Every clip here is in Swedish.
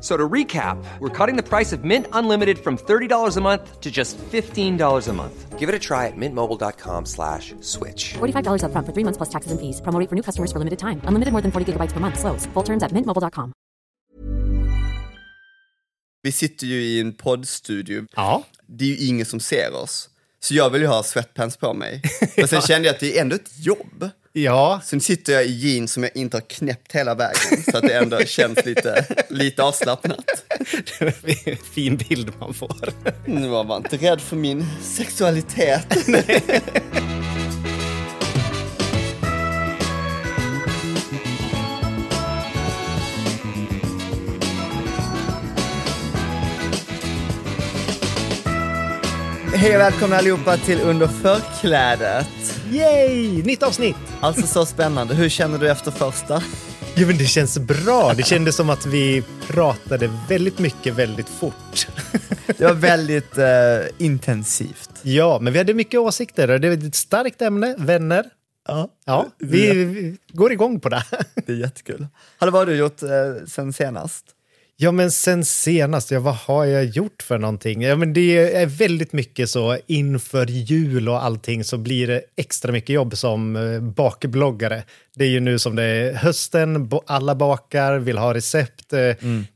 F- So to recap, we're cutting the price of Mint Unlimited from $30 a month to just $15 a month. Give it a try at mintmobile.com slash switch. $45 upfront for three months plus taxes and fees. Promo for new customers for limited time. Unlimited more than 40 gigabytes per month. Slows. Full terms at mintmobile.com. Vi sitter ju i en poddstudio. Ja. Det är ju ingen som ser oss. Så jag vill ju ha sweatpants på mig. Men sen kände jag att det är ändå ett jobb. Ja, Sen sitter jag i jeans som jag inte har knäppt hela vägen. Så att det ändå känns lite, lite avslappnat. fin bild man får. Nu var man inte rädd för min sexualitet. Hej och välkomna allihopa till Under förklädet. Yay! Nytt avsnitt! Alltså så spännande. Hur känner du efter första? Jo, men det känns bra. Det kändes som att vi pratade väldigt mycket väldigt fort. Det var väldigt eh, intensivt. Ja, men vi hade mycket åsikter det är ett starkt ämne, vänner. Ja, Ja, vi, vi går igång på det. det är jättekul. Hallå, vad har du gjort eh, sen senast? Ja, men sen senast, ja, vad har jag gjort för någonting? Ja, men det är väldigt mycket så inför jul och allting så blir det extra mycket jobb som eh, bakbloggare. Det är ju nu som det är hösten, alla bakar, vill ha recept, eh,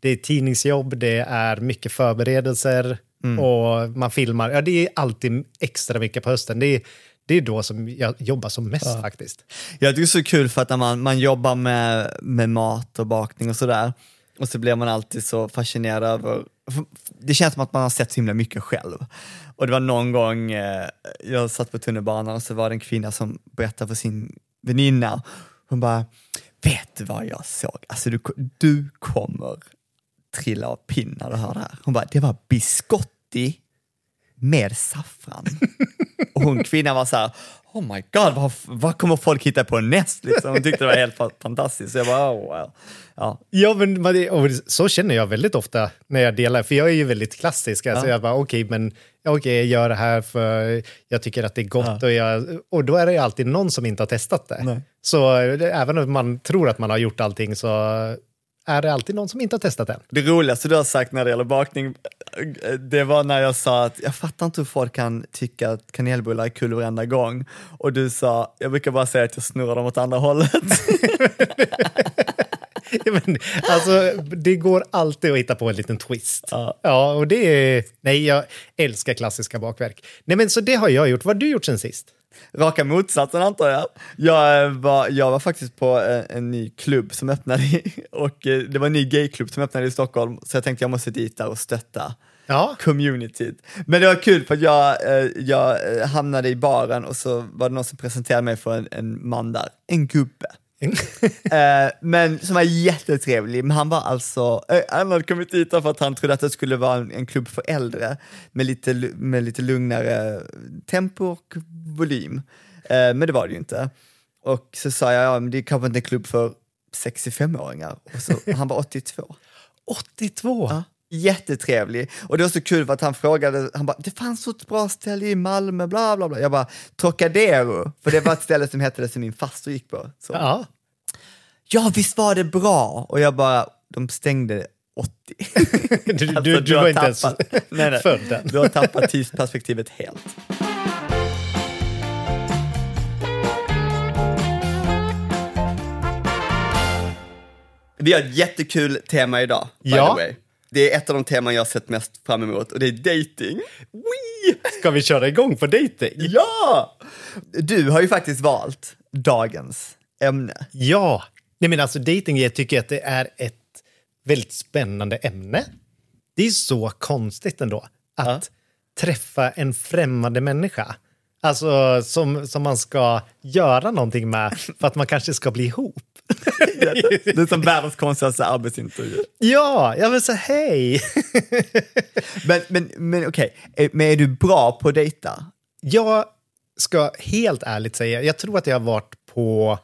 det är tidningsjobb, det är mycket förberedelser och man filmar. Ja, det är alltid extra mycket på hösten. Det är, det är då som jag jobbar som mest faktiskt. Jag tycker det är så kul för att när man, man jobbar med, med mat och bakning och sådär, och så blir man alltid så fascinerad över, det känns som att man har sett så himla mycket själv. Och det var någon gång, eh, jag satt på tunnelbanan och så var det en kvinna som berättade för sin väninna, hon bara, vet du vad jag såg? Alltså du, du kommer trilla av pinn när du hör det här. Hon bara, det var biscotti med saffran. Och hon kvinnan var så här, oh my god, vad, vad kommer folk hitta på näst? Liksom. Hon tyckte det var helt fa- fantastiskt. Så jag bara, oh, wow. ja. Ja, men så känner jag väldigt ofta när jag delar, för jag är ju väldigt klassisk. Alltså jag bara, okej, men ja, okej, jag gör det här för jag tycker att det är gott och, jag, och då är det ju alltid någon som inte har testat det. Nej. Så det, även om man tror att man har gjort allting så är det alltid någon som inte har testat det. Det roligaste du har sagt när det gäller bakning, det var när jag sa att jag fattar inte hur folk kan tycka att kanelbullar är kul varenda gång. Och du sa, jag brukar bara säga att jag snurrar dem åt andra hållet. Ja, men, alltså, det går alltid att hitta på en liten twist. Ja. och det är... Nej, jag älskar klassiska bakverk. Nej, men så det har jag gjort. Vad har du gjort sen sist? Raka motsatsen antar jag. Jag var, jag var faktiskt på en, en ny klubb som öppnade, i- och eh, det var en ny gayklubb som öppnade i Stockholm, så jag tänkte jag måste dit där och stötta Ja. communityt. Men det var kul för att jag, eh, jag eh, hamnade i baren och så var det någon som presenterade mig för en, en man där, en gubbe. Eh, men som var jättetrevlig, men han var alltså, eh, han hade kommit dit för att han trodde att det skulle vara en, en klubb för äldre med lite, med lite lugnare tempo och volym. Eh, men det var det ju inte. Och så sa jag, ja men det är kanske inte en klubb för 65-åringar. Och så, han var 82. 82? Ja. Jättetrevlig. Och det var så kul för att han frågade, han bara, det fanns så ett bra ställe i Malmö, bla bla bla. Jag bara, Trocadero, för det var ett ställe som hette det som min faster gick på. Så, Ja. ja, visst var det bra? Och jag bara, de stängde 80. Du, du, Alltså, du har var inte ens nej, nej. född än. Du har tappat tidsperspektivet helt. Vi har ett jättekul tema idag, by Ja. the way. Det är ett av de teman jag har sett mest fram emot och det är dating. Wee! Ska vi köra igång på dating? Ja! Du har ju faktiskt valt dagens ämne. Ja, Nej, men alltså dating, jag tycker att det är ett väldigt spännande ämne. Det är så konstigt ändå att träffa en främmande människa. Alltså som, som man ska göra någonting med för att man kanske ska bli ihop. Det är som världens konstigaste arbetsintervju. Ja, jag vill säga hej. Men, men, men okej, Är- men är du bra på att dejta? Jag ska helt ärligt säga, jag tror att jag har varit på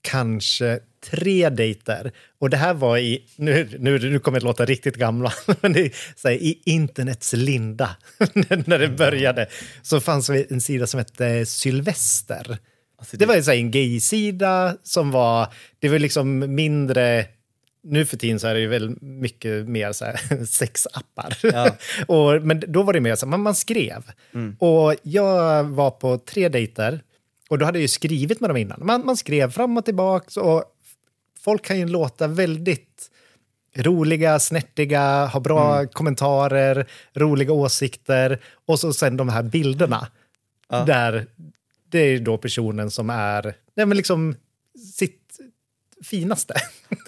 kanske tre dejter. Och det här var i, nu, nu, nu kommer att låta riktigt gamla, men det så här, i internets linda, när det började, så fanns det en sida som hette Sylvester. Det var ju så här en gay-sida som var, det var liksom mindre, nu för tiden så är det ju väl mycket mer så sexappar. och, men då var det mer så här, man, man skrev. Och jag var på tre dejter och då hade jag ju skrivit med dem innan. Man, man skrev fram och tillbaka och folk kan ju låta väldigt roliga, snärtiga, ha bra kommentarer, roliga åsikter och så sen de här bilderna. Där det är då personen som är nej, men liksom sitt finaste.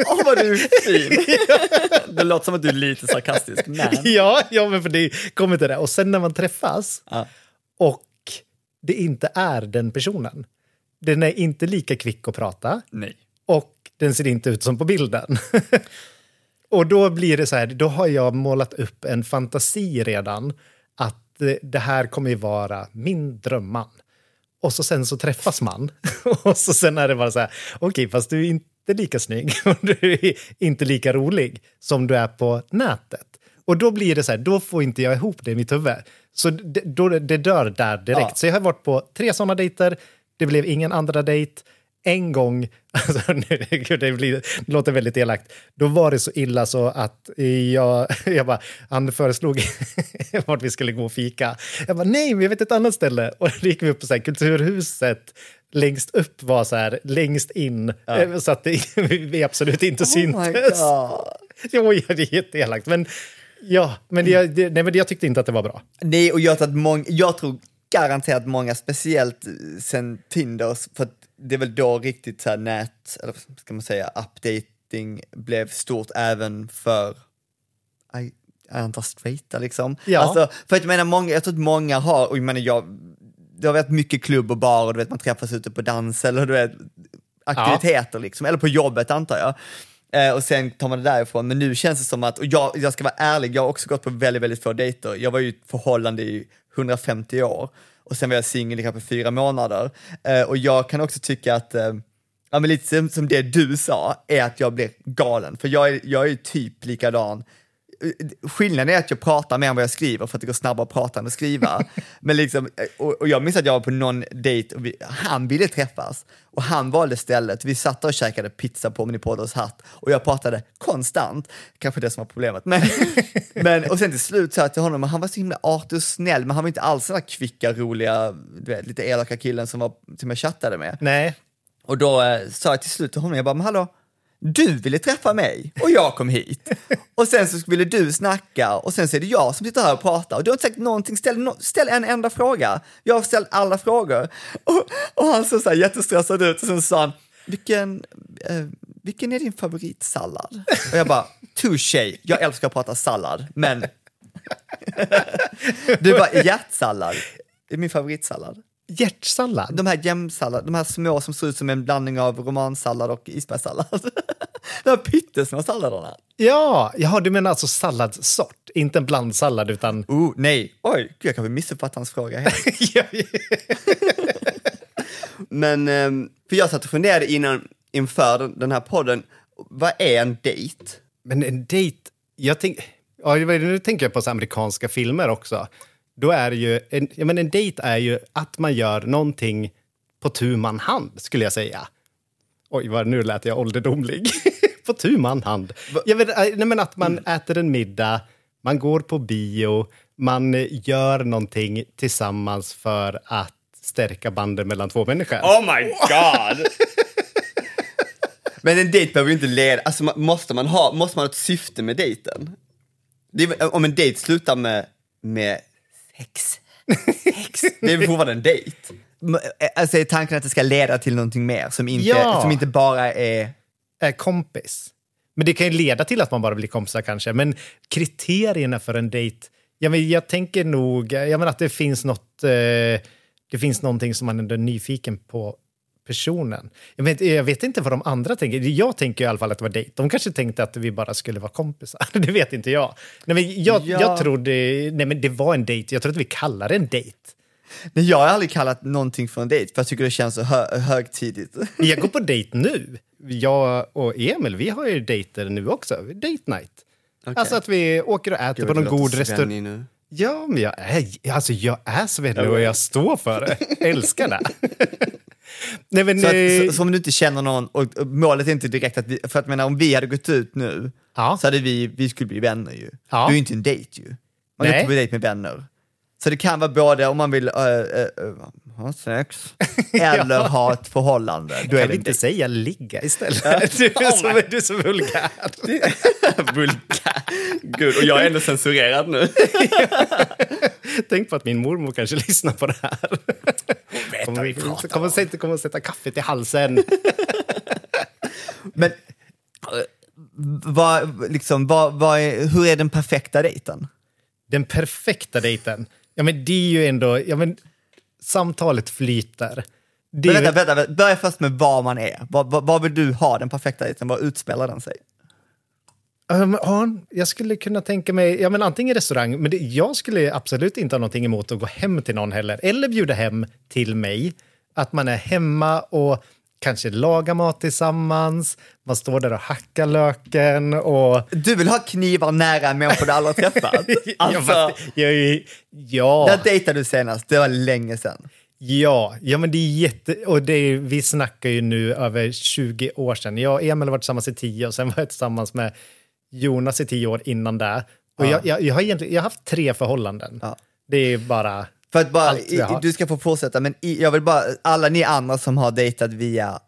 Åh, vad du är fin! det låter som att du är lite sarkastisk, men... ja, ja, men för det kommer till det. Och sen när man träffas Ja. och det inte är den personen. Den är inte lika kvick att prata Nej. och den ser inte ut som på bilden. och då blir det så här, då har jag målat upp en fantasi redan att eh, det här kommer ju vara min drömman. Och så sen så träffas man och så sen är det bara så här, okej, fast du är inte lika snygg och du är inte lika rolig som du är på nätet. Och då blir det så här, då får inte jag ihop det i mitt huvud. Så det, då, det dör där direkt. Ja. Så jag har varit på tre sådana dejter, det blev ingen andra dejt. En gång, alltså, nu, gud, det, blir, det låter väldigt elakt, då var det så illa så att jag, jag bara, han föreslog vart vi skulle gå och fika. Jag bara, nej, jag vet ett annat ställe. Och då gick vi upp på så här, Kulturhuset, längst upp var så här, längst in, eh, så att det, vi absolut inte Oh syntes. Jo, ja, det är jätteelakt. Men ja, men, jag, det, nej, men jag tyckte inte att det var bra. Nej, och jag tror, att många, jag tror garanterat många, speciellt sen Tinder, för att det är väl då riktigt så här nät, eller ska man säga, updating blev stort även för, I, jag antar straighta liksom. Ja. Alltså, för att jag menar, många, jag tror att många har, och jag menar jag, det har varit mycket klubb och bar och du vet man träffas ute på dans eller du vet, aktiviteter liksom, eller på jobbet antar jag. Eh, och sen tar man det därifrån, men nu känns det som att, och jag, jag ska vara ärlig, jag har också gått på väldigt, väldigt få dejter. Jag var ju i ett förhållande i 150 år och sen var jag singel i kanske fyra månader. Eh, och jag kan också tycka att, eh, ja men lite som, som det du sa, är att jag blir galen. För jag är, jag är typ likadan Skillnaden är att jag pratar mer än vad jag skriver för att det går snabbare att prata än att skriva. Men liksom, och, och jag minns att jag var på någon dejt och vi, han ville träffas och han valde stället. Vi satt och käkade pizza på Omnipodos hatt och jag pratade konstant. Kanske det som var problemet. Men, men, och sen till slut sa jag till honom, han var så himla artig och snäll, men han var inte alls den där kvicka, roliga, vet, lite elaka killen som, var, som jag chattade med. Nej, Och då eh, sa jag till slut till honom, jag bara, men hallå, du ville träffa mig och jag kom hit. Och sen så ville du snacka och sen så är det jag som sitter här och pratar och du har inte sagt någonting, ställ, no, ställ en enda fråga. Jag har ställt alla frågor. Och, och han såg så här jättestressad ut och sen sa han, vilken, eh, vilken är din favoritsallad? Och jag bara, touché, jag älskar att prata sallad, men du bara, hjärtsallad är min favoritsallad hjärtsallad. De här jämsallad, de här små som ser ut som en blandning av romansallad och isbergssallad. de här pyttesmå salladerna. Ja, jaha, du menar alltså salladssort, inte en blandsallad utan... Oh, nej, oj, jag kanske missuppfattade hans fråga helt. Men ehm, för jag satt och funderade innan, inför den, här podden, vad är en dejt? Men en dejt, jag tänk, ja, nu tänker jag på så amerikanska filmer också. Då är ju, en, ja, men en dejt är ju att man gör någonting på tu man hand, skulle jag säga. Oj, vad, nu lät jag ålderdomlig. på tu man hand. Jag vet, eh, nej, men att man äter en middag, man går på bio, man gör någonting tillsammans för att stärka banden mellan två människor. Oh my god! Men en dejt behöver ju inte leda, alltså måste man ha, måste man ha ett syfte med dejten? Är, om en dejt slutar med, med sex, sex, det är fortfarande en dejt? M- Alltså är tanken att det ska leda till någonting mer som inte, Ja. som inte bara är är kompis. Men det kan ju leda till att man bara blir kompisar kanske. Men kriterierna för en dejt, ja, men jag tänker nog jag menar att det finns något, eh, det finns någonting som man ändå är nyfiken på personen. Jag vet, jag vet inte vad de andra tänker. Jag tänker i alla fall att det var dejt. De kanske tänkte att vi bara skulle vara kompisar. Det vet inte jag. Nej, men jag, Ja. jag trodde, nej men det var en dejt. Jag tror att vi kallar det en dejt. Men jag har aldrig kallat någonting för en dejt för jag tycker det känns så hö- högtidigt. Jag går på dejt nu. Jag och Emil, vi har ju dejter nu också. Date night. Alltså att vi åker och äter på någon god restaurang. Nu. Ja, men jag är, alltså jag är svennig och jag står för det. Jag älskar det. Nej, men, Så, att, eh, så, så om du inte känner någon, och och målet är inte direkt att vi, för att menar, om vi hade gått ut nu Ja. så hade vi, vi skulle bli vänner ju. Ja. Du är ju inte en dejt ju. Man Nej. inte på dejt med vänner. Så det kan vara både om man vill äh, äh, ha sex eller ha ett förhållande. Då kan vi inte dejt. säga ligga istället? Du är så, du är så vulgär. Vulgär. Gud, och jag är ändå censurerad nu. Tänk på att min mormor kanske lyssnar på det här. Kommer, vi, kommer, sätta, kommer sätta kaffet i halsen. Men äh, vad, liksom, vad, vad är, hur är den perfekta dejten? Den perfekta dejten. Ja, men det är ju ändå... Ja, men, samtalet flyter. Det Men vänta, vänta, vänta, börja först med var man är. Vad, vad, vad vill du ha den perfekta dejten? Vad utspelar den sig? Um, ja, jag skulle kunna tänka mig, ja men antingen restaurang, men det, jag skulle absolut inte ha någonting emot att gå hem till någon heller. Eller bjuda hem till mig. Att man är hemma och kanske lagar mat tillsammans. Man står där och hackar löken och... Du vill ha knivar nära en människa du aldrig träffat? ja, Alltså, fast, jag, är- ja, när dejtade du senast? Det var länge sedan. ja, ja, men det är jätte... Och det är, vi snackar ju nu över 20 år sedan. Jag och Emil har varit tillsammans i 10 och sen var jag tillsammans med Jonas i 10 år innan det. Och jag, jag, jag, har egentligen, jag har haft tre förhållanden. Ja. Det är bara... För att bara, i, du ska få fortsätta, men i, jag vill bara, alla ni andra som har dejtat via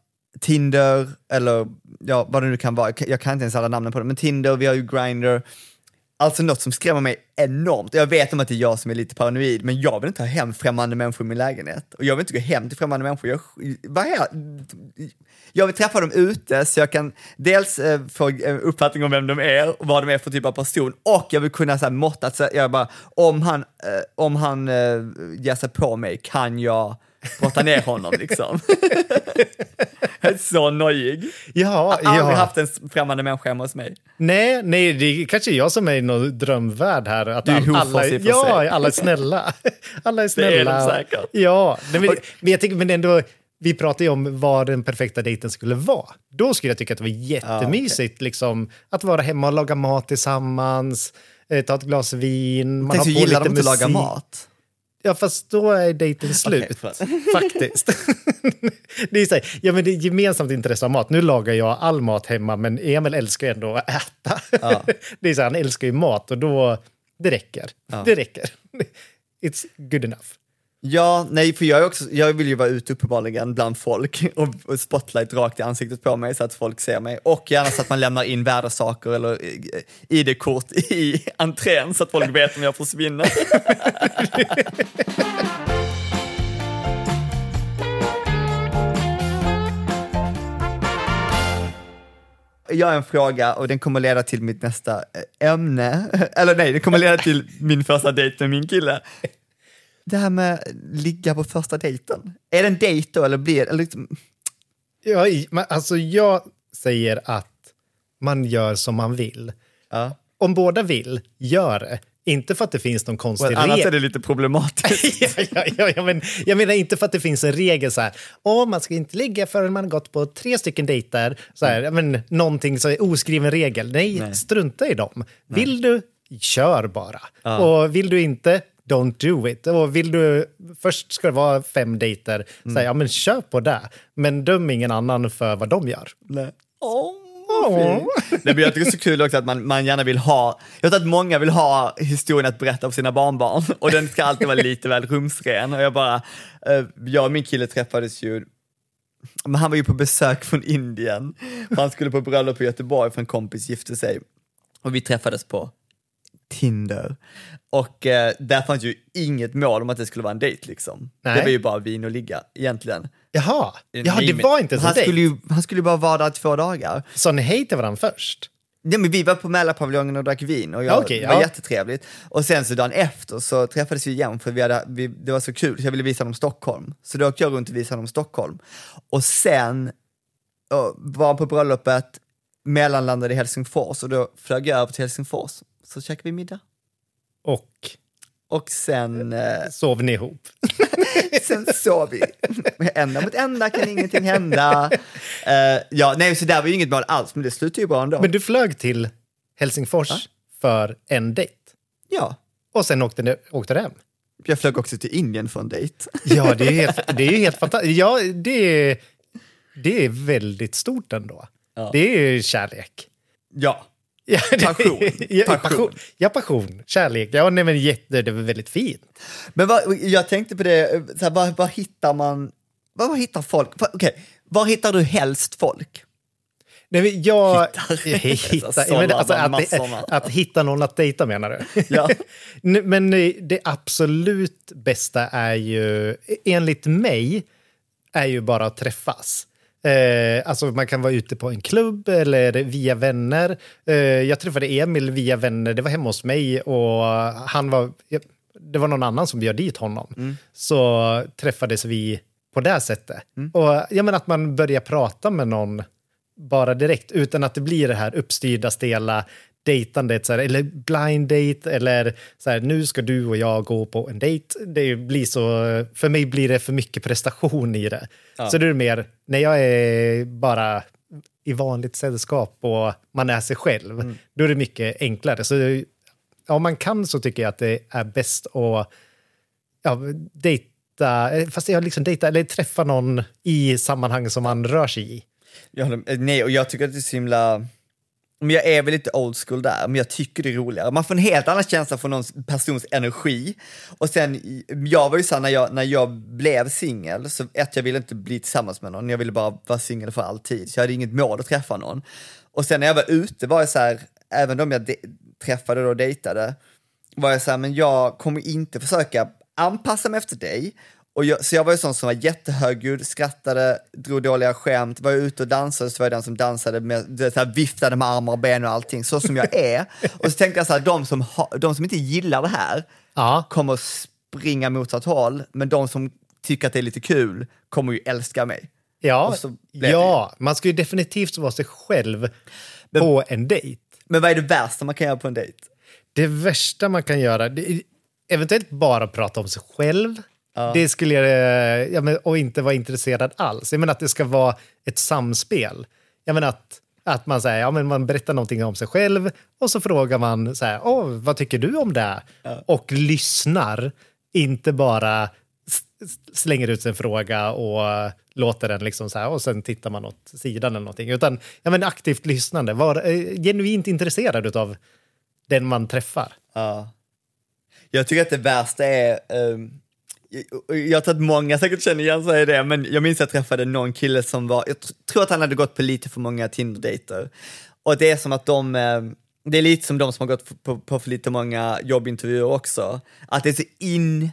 Tinder, eller ja, vad det nu kan vara, jag kan inte ens alla namnen på det, men Tinder, vi har ju Grindr. Alltså något som skrämmer mig enormt, jag vet om att det är jag som är lite paranoid, men jag vill inte ha hem främmande människor i min lägenhet. Och jag vill inte gå hem till främmande människor. Jag, vad är, jag vill träffa dem ute så jag kan dels eh, få en uppfattning om vem de är och vad de är för typ av person och jag vill kunna så här, måtta, så jag bara, om han, eh, om han eh, ger sig på mig kan jag brotta ner honom liksom. är så nojig. Ja, Jag har aldrig ja. haft en främmande människa hemma hos mig. Nej, nej, det är kanske jag som är i någon drömvärld här. Att Det är alla, för ja, alla är snälla. Alla är är snälla. de säkert. Ja, men, men jag tycker, men ändå, vi pratar ju om vad den perfekta dejten skulle vara. Då skulle jag tycka att det var jättemysigt liksom, att vara hemma och laga mat tillsammans, eh, ta ett glas vin, man Tänk så har på gillar lite de inte att laga musik. mat. Ja, fast då är dejten slut. förlåt. faktiskt. det är så här, ja, men det är gemensamt intresse av mat. Nu lagar jag all mat hemma, men Emil älskar ju ändå att äta. det är så här, han älskar ju mat och då, det räcker. Det räcker. It's good enough. Ja, nej, för jag, är också, jag vill ju vara ute uppenbarligen bland folk och, och spotlight rakt i ansiktet på mig så att folk ser mig. Och gärna så att man lämnar in värdesaker eller eh, ID-kort i entrén så att folk vet om jag försvinner. Jag har en fråga och den kommer leda till mitt nästa eh, ämne. Eller nej, den kommer leda till min första dejt med min kille. Det här med ligga på första dejten. Är det en dejt då eller blir eller liksom, Ja, alltså jag säger att man gör som man vill. ja. Om båda vill, gör det. Inte för att det finns någon konstig Och annars är regel. det lite problematiskt. ja, ja, ja, ja, men jag menar inte för att det finns en regel så här, åh, man ska inte ligga förrän man gått på tre stycken dejter. Så här, ja, men, någonting så är oskriven regel. Nej, strunta i dem. Vill du, kör bara. Och vill du inte, don't do it. Och vill du, först ska det vara fem dejter, så här, ja men kör på det. Men döm ingen annan för vad de gör. Nej. Vad fint. Nej, men jag tycker det är så kul också att man, man gärna vill ha, jag tror att många vill ha historien att berätta för sina barnbarn och den ska alltid vara lite väl rumsren och jag bara, eh, jag och min kille träffades ju men han var ju på besök från Indien. Han skulle på bröllop i Göteborg för en kompis gifte sig. Och vi träffades på Tinder. Och eh, där fanns ju inget mål om att det skulle vara en dejt liksom. Nej. Det var ju bara vin och ligga egentligen. Jaha, ja, Nej, det var inte så han skulle, ju, han skulle ju bara vara där två dagar. Sa ni hej till varandra först? Ja, men vi var på Mälarpaviljongen och drack vin och jag, Ja, okej, det var ja. jättetrevligt. Och sen så dagen efter så träffades vi igen för vi hade, vi, det var så kul så jag ville visa dem Stockholm. Så då åkte jag runt och visade dem Stockholm. Och sen uh, var på bröllopet, mellanlandade i Helsingfors och då flög jag över till Helsingfors. Så käkade vi middag. Och Och sen, eh, sov ni ihop? sen sov vi. Ända mot ända kan ingenting hända. Eh, ja, nej, så där var ju inget mål alls, men det slutade ju bra ändå. Men du flög till Helsingfors för en dejt. Ja, Och sen åkte ni åkte du hem. jag flög också till Indien för en dejt. Ja, det är ju helt, det är helt fantastiskt. Ja, det är, det är väldigt stort ändå. Det är ju kärlek. Ja. Ja, det- Passion. Ja, Passion. passion. Ja, passion. Kärlek. Ja, nej, men jätte, det var väldigt fint. Men vad, jag tänkte på det, så här, var, var hittar man, var, var hittar folk, okej, var hittar du helst folk? Nej, men jag, Hittar. hitta, Sådana men alltså, att, att hitta någon att dejta menar du? Ja. Men eh, det absolut bästa är ju, enligt mig, är ju bara att träffas. Eh, alltså man kan vara ute på en klubb eller via vänner. Eh, jag träffade Emil via vänner, det var hemma hos mig och han var, det var någon annan som bjöd dit honom. Så träffades vi på det sättet. Och jag menar att man börjar prata med någon bara direkt utan att det blir det här uppstyrda, stela dejtandet, så här, eller blind date, eller så här, nu ska du och jag gå på en dejt. Det blir så, för mig blir det för mycket prestation i det. Så det är mer, när jag är bara i vanligt sällskap och man är sig själv, då är det mycket enklare. Så ja, om man kan så tycker jag att det är bäst att ja, dejta, eh, fast jag liksom dejta eller träffa någon i sammanhang som man rör sig i. Jag håller, nej, och jag tycker att det är så himla, men jag är väl lite old school där, men jag tycker det är roligare. Man får en helt annan känsla för någon persons energi. Och sen, jag var ju såhär när jag, när jag blev singel, så ett, jag ville inte bli tillsammans med någon, jag ville bara vara singel för alltid. Så jag hade inget mål att träffa någon. Och sen när jag var ute var jag så här, även de jag de- träffade och dejtade, var jag så här, men jag kommer inte försöka anpassa mig efter dig. Och jag, så jag var ju sån som var jättehögljudd, skrattade, drog dåliga skämt, var ute och dansade så var jag den som dansade med, så här, viftade med armar och ben och allting, så som jag är. och så tänkte jag så här, de som, ha, de som inte gillar det här Ja. kommer att springa motsatt håll, men de som tycker att det är lite kul kommer ju älska mig. Ja, ja man ska ju definitivt vara sig själv på en dejt. Men vad är det värsta man kan göra på en dejt? Det värsta man kan göra, det är eventuellt bara prata om sig själv. Det skulle jag, eh, ja, men, och inte vara intresserad alls. Jag menar att det ska vara ett samspel. Jag menar att, att man, säger, ja, men man berättar någonting om sig själv och så frågar man så här, Åh, vad tycker du om det? Och lyssnar, inte bara slänger ut en fråga och låter den liksom så här och sen tittar man åt sidan eller någonting. Utan ja, men aktivt lyssnande, var eh, genuint intresserad av den man träffar. Ja. Jag tycker att det värsta är, ehm, jag- tror att många säkert känner igen sig i det, men jag minns att jag träffade någon kille som var, jag tror att han hade gått på lite för många Tinder-dejter. Och det är som att de, eh, det är lite som de som har gått på, på för lite många jobbintervjuer också, att det är så in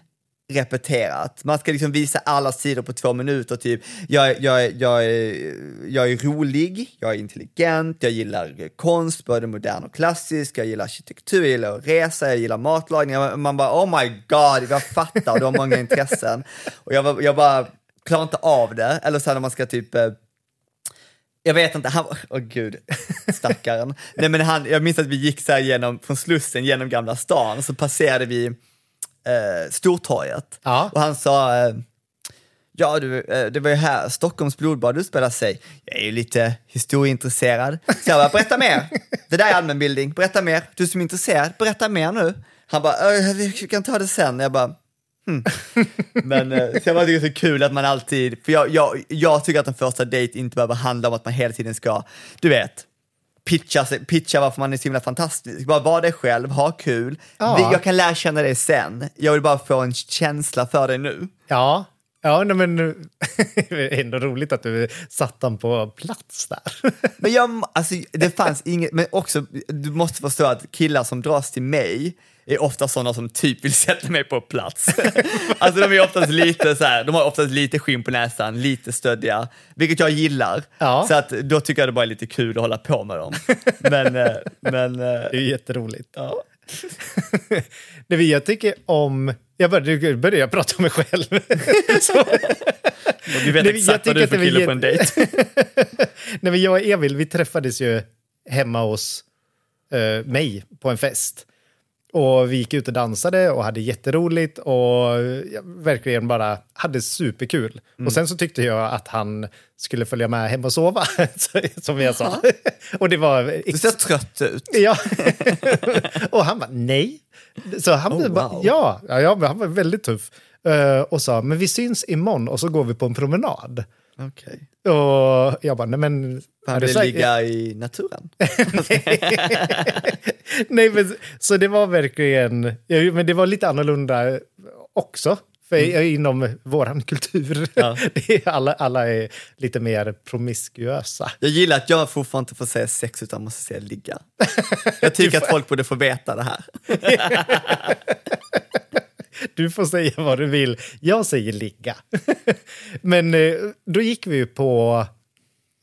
repeterat. Man ska liksom visa alla sidor på två minuter, typ jag, jag, jag, är, jag är rolig, jag är intelligent, jag gillar konst, både modern och klassisk, jag gillar arkitektur, jag gillar att resa, jag gillar matlagning. Man bara oh my god, jag fattar, du har många intressen. Och jag, jag bara klarar inte av det, eller så när man ska typ eh, jag vet inte, han, var... åh gud, stackaren. Nej men han, jag minns att vi gick så här genom, från Slussen genom Gamla stan, så passerade vi eh, Stortorget. Ja. Och han sa, eh, ja du, eh, det var ju här Stockholms blodbad utspelar sig. Jag är ju lite historieintresserad. Så jag bara, berätta mer. Det där är allmänbildning, berätta mer. Du som är intresserad, berätta mer nu. Han bara, "Eh, vi kan ta det sen. Jag bara, hmm. Men eh, så jag bara tycker det är så kul att man alltid, för jag, jag, jag tycker att en första dejt inte behöver handla om att man hela tiden ska, du vet, pitcha, pitcha varför man är så himla fantastisk. Bara vara dig själv, ha kul. Ja. Jag kan lära känna dig sen. Jag vill bara få en känsla för dig nu. Ja, ja men det är ändå roligt att du satt den på plats där. Men jag, alltså, det fanns inget, men också, du måste förstå att killar som dras till mig är ofta sådana som typ vill sätta mig på plats. alltså de är oftast lite så här, de har oftast lite skinn på näsan, lite stöddiga, vilket jag gillar. Ja. Så att då tycker jag det bara är lite kul att hålla på med dem. Men, eh, men eh, Det är jätteroligt. ja. Det jag tycker om... Jag började, började jag prata om mig själv. Du vet exakt vad du är för kille på en dejt. Nej, men jag och Emil, vi träffades ju hemma hos eh, mig på en fest. Och vi gick ut och dansade och hade jätteroligt och verkligen bara hade superkul. Mm. Och sen så tyckte jag att han skulle följa med hem och sova, som jag sa. och det var... Du ser trött ut. Ja. och han bara nej. Så han, Oh, bara, wow. ja, ja, han var väldigt tuff. Eh, och sa, men vi syns imorgon och så går vi på en promenad. Okej. Och jag bara, nej men... Han vill ligga i naturen. Nej, men så det var verkligen... Ja, men det var lite annorlunda också. För inom vår kultur. Ja. Alla, alla är lite mer promiskuösa. Jag gillar att jag fortfarande inte får säga sex utan måste säga ligga. Jag tycker att folk borde få veta det här. Du får säga vad du vill. Jag säger ligga. Men eh, då gick vi ju på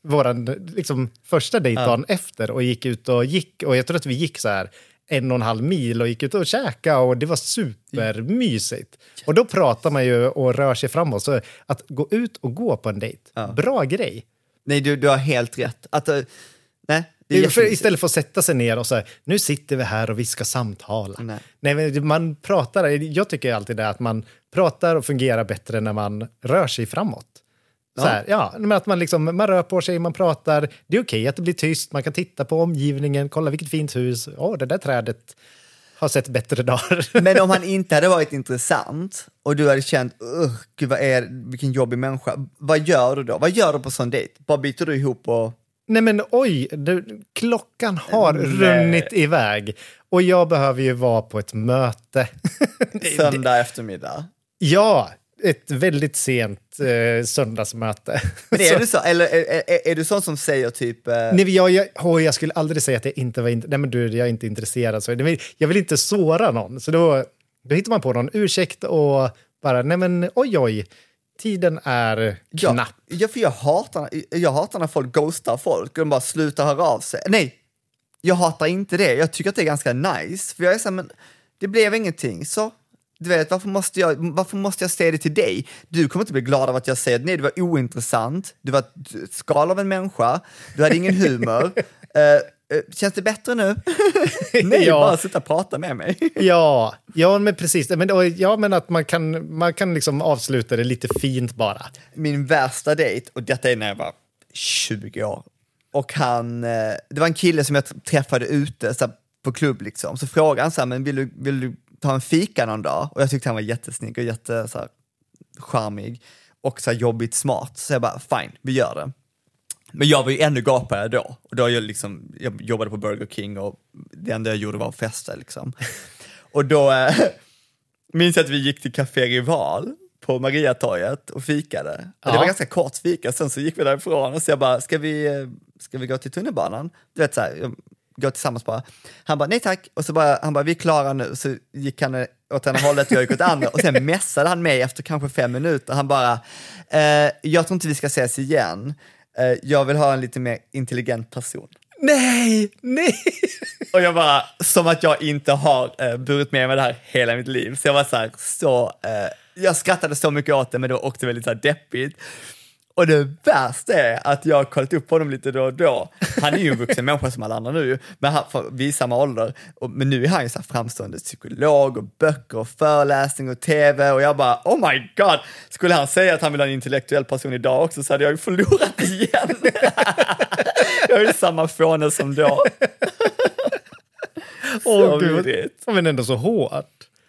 vår liksom, första dejt dagen efter och gick ut och gick. Och jag tror att vi gick så här en och en halv mil och gick ut och käkade och det var supermysigt. Och då pratar man ju och rör sig framåt. Så att gå ut och gå på en dejt, bra grej. Nej, du, du har helt rätt. Att, eh, nej, för, istället för att sätta sig ner och säga nu sitter vi här och vi ska samtala. Nej. Nej. man pratar, jag tycker alltid det att man pratar och fungerar bättre när man rör sig framåt. Så Ja. här, ja, men att man, liksom, man rör på sig, man pratar. Det är okej att det blir tyst, man kan titta på omgivningen, kolla vilket fint hus. Åh, det där trädet har sett bättre dagar. Men om han inte hade varit intressant och du hade känt, "Ugh, gud vad är, vilken jobbig människa, vad gör du då? Vad gör du på sån dejt? Bara byter du ihop och... Nej men oj, du, klockan har runnit iväg. Och jag behöver ju vara på ett möte. Söndag eftermiddag. Ja, ett väldigt sent eh, söndagsmöte. Men är du så, eller är, är, är du sån som säger typ... Eh, Nej, jag, jag, åh, jag skulle aldrig säga att jag inte var Nej, men du, jag är inte intresserad. Så, jag vill inte såra någon. Så då, då hittar man på någon ursäkt och bara, nej men oj oj, tiden är ja, knapp. ja, för jag hatar, jag hatar när folk ghostar folk och de bara slutar höra av sig. Nej, jag hatar inte det. Jag tycker att det är ganska nice. För jag är så här, men det blev ingenting, så du vet, varför måste, jag, varför måste jag säga det till dig? Du kommer inte bli glad av att jag säger nej, du var ointressant, du var ett skal av en människa, du hade ingen humor. Eh, känns det bättre nu? nej, Ja. bara sitta och prata med mig. Ja, ja, men precis. Men, ja, men att man kan, man kan liksom avsluta det lite fint bara. min värsta dejt, och detta är när jag var 20 år, och han, eh, det var en kille som jag träffade ute så på klubb liksom, så frågade han så här, men vill du, vill du ta en fika någon dag? Och jag tyckte han var jättesnygg och jätte så här, charmig och så här, jobbigt smart, så jag bara fine, vi gör det. Men jag var ju ännu gapigare då. Och då jag, liksom, jag jobbade på Burger King och det enda jag gjorde var att festa. Liksom. Och då eh, minns jag att vi gick till Café Rival på Mariatorget och fikade. Och Det Ja. var ganska kort fika, sen så gick vi därifrån och så jag bara, ska vi, eh, ska vi gå till tunnelbanan? Du vet så här, jag- gå tillsammans bara. Han bara, nej tack. Och så bara, han bara, vi är klara nu. Så gick han åt ena hållet och jag gick åt andra. Och sen messade han mig efter kanske fem minuter. Han bara, eh, jag tror inte vi ska ses igen. Eh, jag vill ha en lite mer intelligent person. Nej, nej! Och jag bara, som att jag inte har eh, burit med mig det här hela mitt liv. Så jag var så här, så, eh, jag skrattade så mycket åt det, men det var också väldigt så här deppigt. Och det värsta är att jag har kollat upp honom lite då och då. Han är ju en vuxen människa som alla andra nu, men han, för, vi är samma ålder. Och, men nu är han ju så framstående psykolog och böcker och föreläsning och tv och jag bara, oh my god, skulle han säga att han vill ha en intellektuell person idag också så hade jag ju förlorat igen. jag är ju samma fåne som då. Åh, Så gud, vad- vidrigt. men ändå så hårt.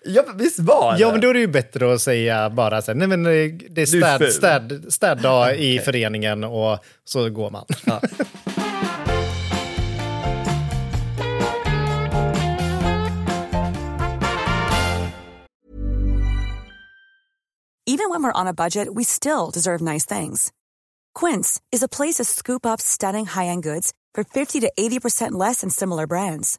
Ja, visst var det? Ja, men då är det ju bättre att säga bara så här, nej men eh, det är städ, städ, städdag i föreningen och så går man. Ja. Even when we're on a budget, we still deserve nice things. Quince is a place to scoop up stunning high-end goods for 50 to 80% less than similar brands.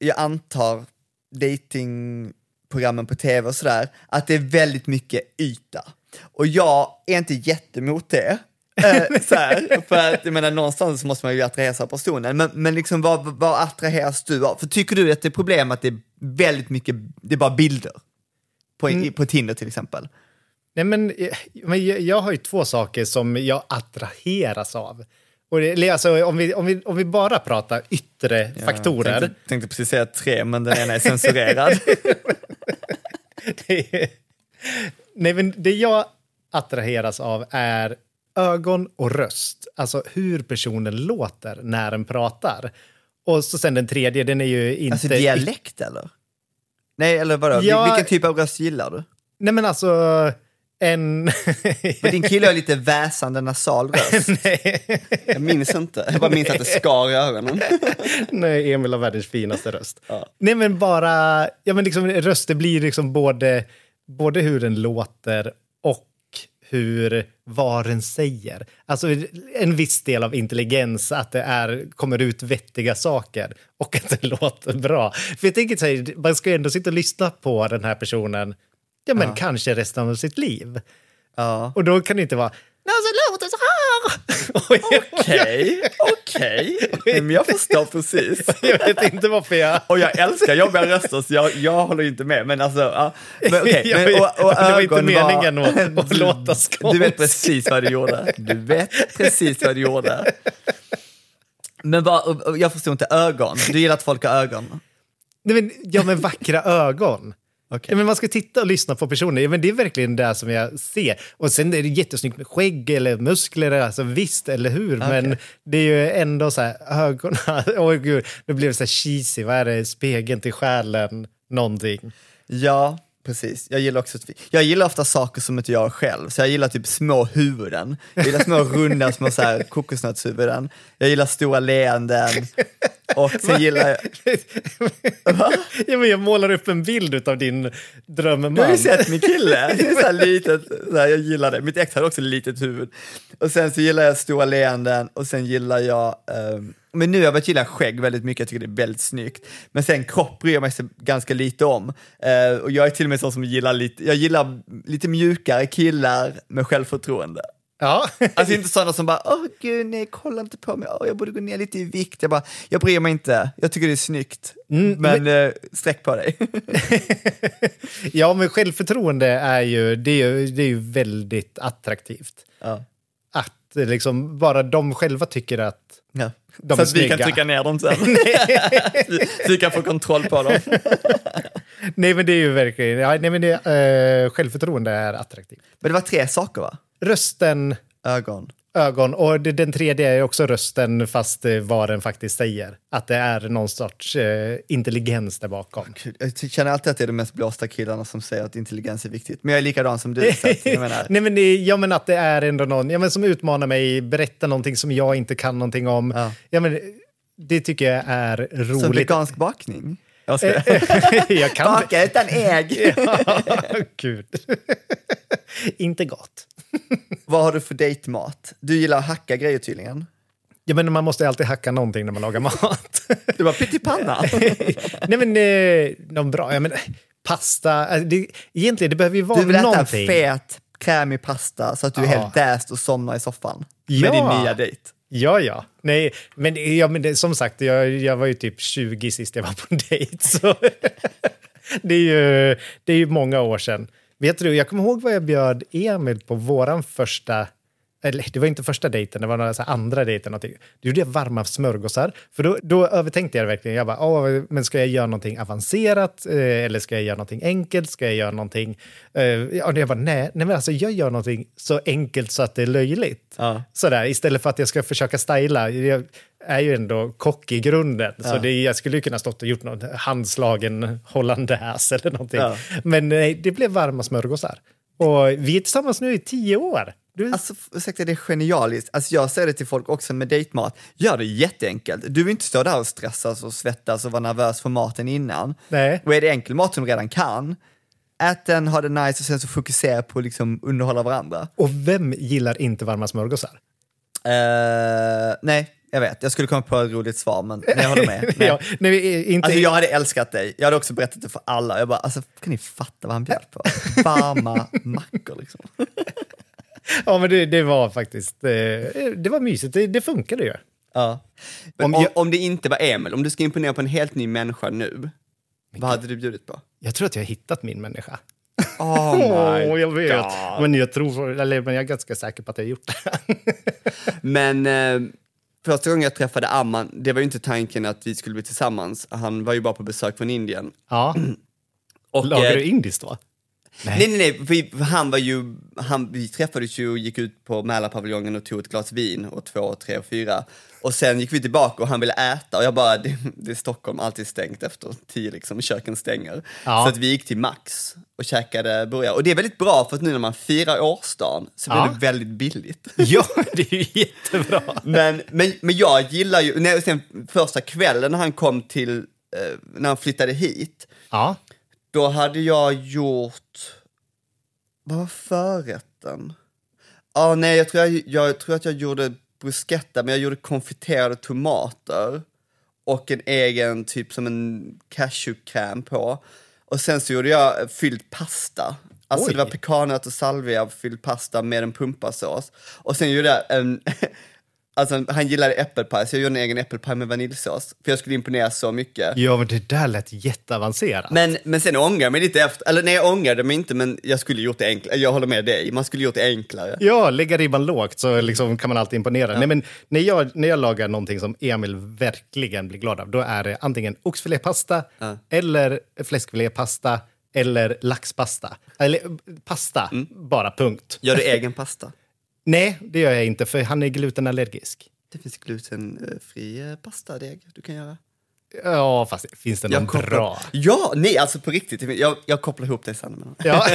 jag antar, datingprogrammen på tv och sådär, att det är väldigt mycket yta. Och jag är inte jättemot det. Eh, så här, för att jag menar, någonstans måste man ju attraheras av personen, men, men liksom, vad, vad attraheras du av? För tycker du att det är problem att det är väldigt mycket, det är bara bilder? På, i, på Tinder till exempel. Nej, men, eh, men jag, jag har ju två saker som jag attraheras av. Och det, alltså, om, vi, om, vi, om vi bara pratar yttre faktorer. Jag tänkte, tänkte precis säga tre, men den ena är censurerad. det är, nej, men det jag attraheras av är ögon och röst. Alltså hur personen låter när den pratar. Och så sen den tredje, den är ju inte... alltså dialekt eller? Nej, eller vadå? Ja. Vilken typ av röst gillar du? Nej men alltså, en... För din kille har lite väsande nasal röst. Jag minns inte, jag bara minns att det skar i ögonen. Nej, Emil har världens finaste röst. Nej, men bara... Ja, men liksom, röster blir liksom både, både hur den låter och hur, vad den säger. Alltså en viss del av intelligens, att det är, kommer ut vettiga saker och att det låter bra. För jag tänker så här, man ska ju ändå sitta och lyssna på den här personen, ja men kanske resten av sitt liv. Ja. Och då kan det inte vara, "Nej, så låter så här. Okej, okej. Men jag förstår precis. Jag vet inte varför jag... Och jag älskar jobbiga röster, så jag, jag håller inte med. Men alltså, ja. Men, Ja, men, och, och det var inte meningen att- att Du- låta Du vet precis vad du gjorde. Du vet precis vad du gjorde. Men och jag förstår inte, ögon. Du gillar att folk har ögon? Nej, men, ja, men vackra ögon. Ja, men man ska titta och lyssna på personer. Men det är verkligen det som jag ser. Och sen är det jättesnyggt med skägg eller muskler, alltså, visst, eller hur? Men det är ju ändå så här, ögonen, oj gud, nu blev det så här cheesy, vad är det, spegeln till själen, någonting. Ja, precis. Jag gillar också, jag gillar ofta saker som inte jag själv, så jag gillar typ små huvuden. Jag gillar små runda små så här kokosnötshuvuden. Jag gillar stora leenden. Och sen gillar jag... ja, men jag målar upp en bild av din drömman. Du har ju sett min kille. Så här litet, så här, jag gillar det. Mitt ex hade också litet huvud. Och sen så gillar jag stora leenden och sen gillar jag, ehm, men nu har jag börjat gilla skägg väldigt mycket, jag tycker det är väldigt snyggt. Men sen kropp bryr jag mig ganska lite om. Eh, och jag är till och med sån som gillar lite, jag gillar lite mjukare killar med självförtroende. Ja. Alltså inte sådana som bara, åh gud nej, kolla inte på mig, åh, jag borde gå ner lite i vikt. Jag bara, jag bryr mig inte, jag tycker det är snyggt. men eh, sträck på dig. ja, men självförtroende är ju, det är ju, det är ju väldigt attraktivt. ja. Att eh, liksom bara de själva tycker att Ja. De så att vi kan trycka ner dem sen. så vi kan få kontroll på dem. Nej, men det är ju verkligen... Ja, nej, men det, eh, självförtroende är attraktivt. Men det var tre saker va? Rösten, Ögon. Ögon och den tredje är också rösten fast eh, vad den faktiskt säger. Att det är någon sorts eh, intelligens där bakom. Gud, Jag känner alltid att det är de mest blåsta killarna som säger att intelligens är viktigt. Men jag är likadan som du. Så att, jag menar, Nej, men det, ja, men att det är ändå någon ja, men som utmanar mig, berättar någonting som jag inte kan någonting om. Ja. Ja. men, det tycker jag är som roligt. vegansk bakning. Jag ska, jag kan baka utan ägg. Gud. inte gott. Vad har du för dejtmat? Du gillar att hacka grejer tydligen. Ja, men man måste alltid hacka någonting när man lagar mat. Du var pyttipanna. Nej, men eh, någon bra... Ja, men, pasta... eh, Det, egentligen, det behöver ju vara Du vill äta någonting. fet, krämig pasta så att du är Ja. helt däst och somnar i soffan. Ja. Med din nya dejt. Ja, ja. Nej, men, ja, men det, som sagt, jag, jag var ju typ 20 sist jag var på en dejt. Så det är ju, det är ju många år sedan. Vet du, jag kommer ihåg vad jag bjöd Emil på våran första eller det var inte första dejten, det var några så andra dejten. Någonting. Då gjorde jag varma smörgåsar. För då, då övertänkte jag verkligen. Jag bara, Åh, men ska jag göra någonting avancerat? Eh, eller ska jag göra någonting enkelt? Ska jag göra någonting... Eh, ja, och jag bara, nej, nej men alltså, jag gör någonting så enkelt så att det är löjligt. Ja. Sådär, istället för att jag ska försöka styla. Jag är ju ändå kock i grunden. Så det, jag skulle ju kunna stått och gjort något handslagen hollandaise eller någonting. Ja. Men nej, det blev varma smörgåsar. Och vi är tillsammans nu i tio år. Du, Alltså, ursäkta, det är genialiskt. Alltså, jag säger det till folk också med dejtmat. Gör det jätteenkelt. Du vill inte stå där och stressas och svettas och vara nervös för maten innan. Nej. Och är det enkel mat som du redan kan, ät den, ha det nice och sen så fokusera på att liksom underhålla varandra. Och vem gillar inte varma smörgåsar? Eh, nej, jag vet. Jag skulle komma på ett roligt svar, men men jag håller med. Nej. ja, nej, inte, Alltså jag hade älskat dig. Jag hade också berättat det för alla. Jag bara, alltså kan ni fatta vad han bjöd på? Varma mackor liksom. Ja, men det, det var faktiskt eh, det var mysigt. Det, det funkade ju. Ja. Om om, om det inte var Emil, om du ska imponera på en helt ny människa nu, vad hade du bjudit på? Jag tror att jag har hittat min människa. Oh my Åh, jag vet. God. Men jag tror, eller men jag är ganska säker på att jag har gjort det. Men eh, första gången jag träffade Amman, det var ju inte tanken att vi skulle bli tillsammans. Han var ju bara på besök från Indien. ja. Och, Lagar eh, du indiskt då? Nej, nej, nej. Vi, han var ju, han, vi träffades ju och gick ut på Mälarpaviljongen och tog ett glas vin och två, tre och fyra. Och sen gick vi tillbaka och han ville äta och jag bara, det, det är Stockholm, alltid stängt efter tio liksom, köken stänger. Ja. Så att vi gick till Max och käkade burgare. Och det är väldigt bra för att nu när man firar årsdagen så blir Ja. det väldigt billigt. Ja, det är ju jättebra. Men, men, men jag gillar ju, när, sen första kvällen när han kom till, eh, när han flyttade hit, Ja. Då hade jag gjort... Vad var förrätten? Ja, nej, jag tror, jag, jag tror att jag gjorde bruschetta, men jag gjorde konfiterade tomater och en egen, typ som en cashewkräm på. Och sen så gjorde jag fylld pasta. Alltså Oj. det var pekannöt och salvia fylld pasta med en pumpasås. Och sen gjorde jag en, alltså han gillade äppelpaj, så jag gjorde en egen äppelpaj med vaniljsås. För jag skulle imponera så mycket. ja, men det där lät jätteavancerat. Men, men sen ångrar jag mig lite efter, eller nej jag ångrade mig inte men jag skulle gjort det enklare, jag håller med dig, man skulle gjort det enklare. Ja, lägga ribban lågt så liksom kan man alltid imponera. Nej, men när, jag, när jag lagar någonting som Emil verkligen blir glad av, då är det antingen oxfilépasta eller fläskfilépasta eller laxpasta. Eller pasta, bara punkt. Gör du egen pasta? Nej, det gör jag inte, för han är glutenallergisk. Det finns glutenfri eh, pastadeg du kan göra. Ja, fast finns det någon kopplar- bra? Ja, nej alltså på riktigt, jag, jag kopplar ihop det sen. Ja,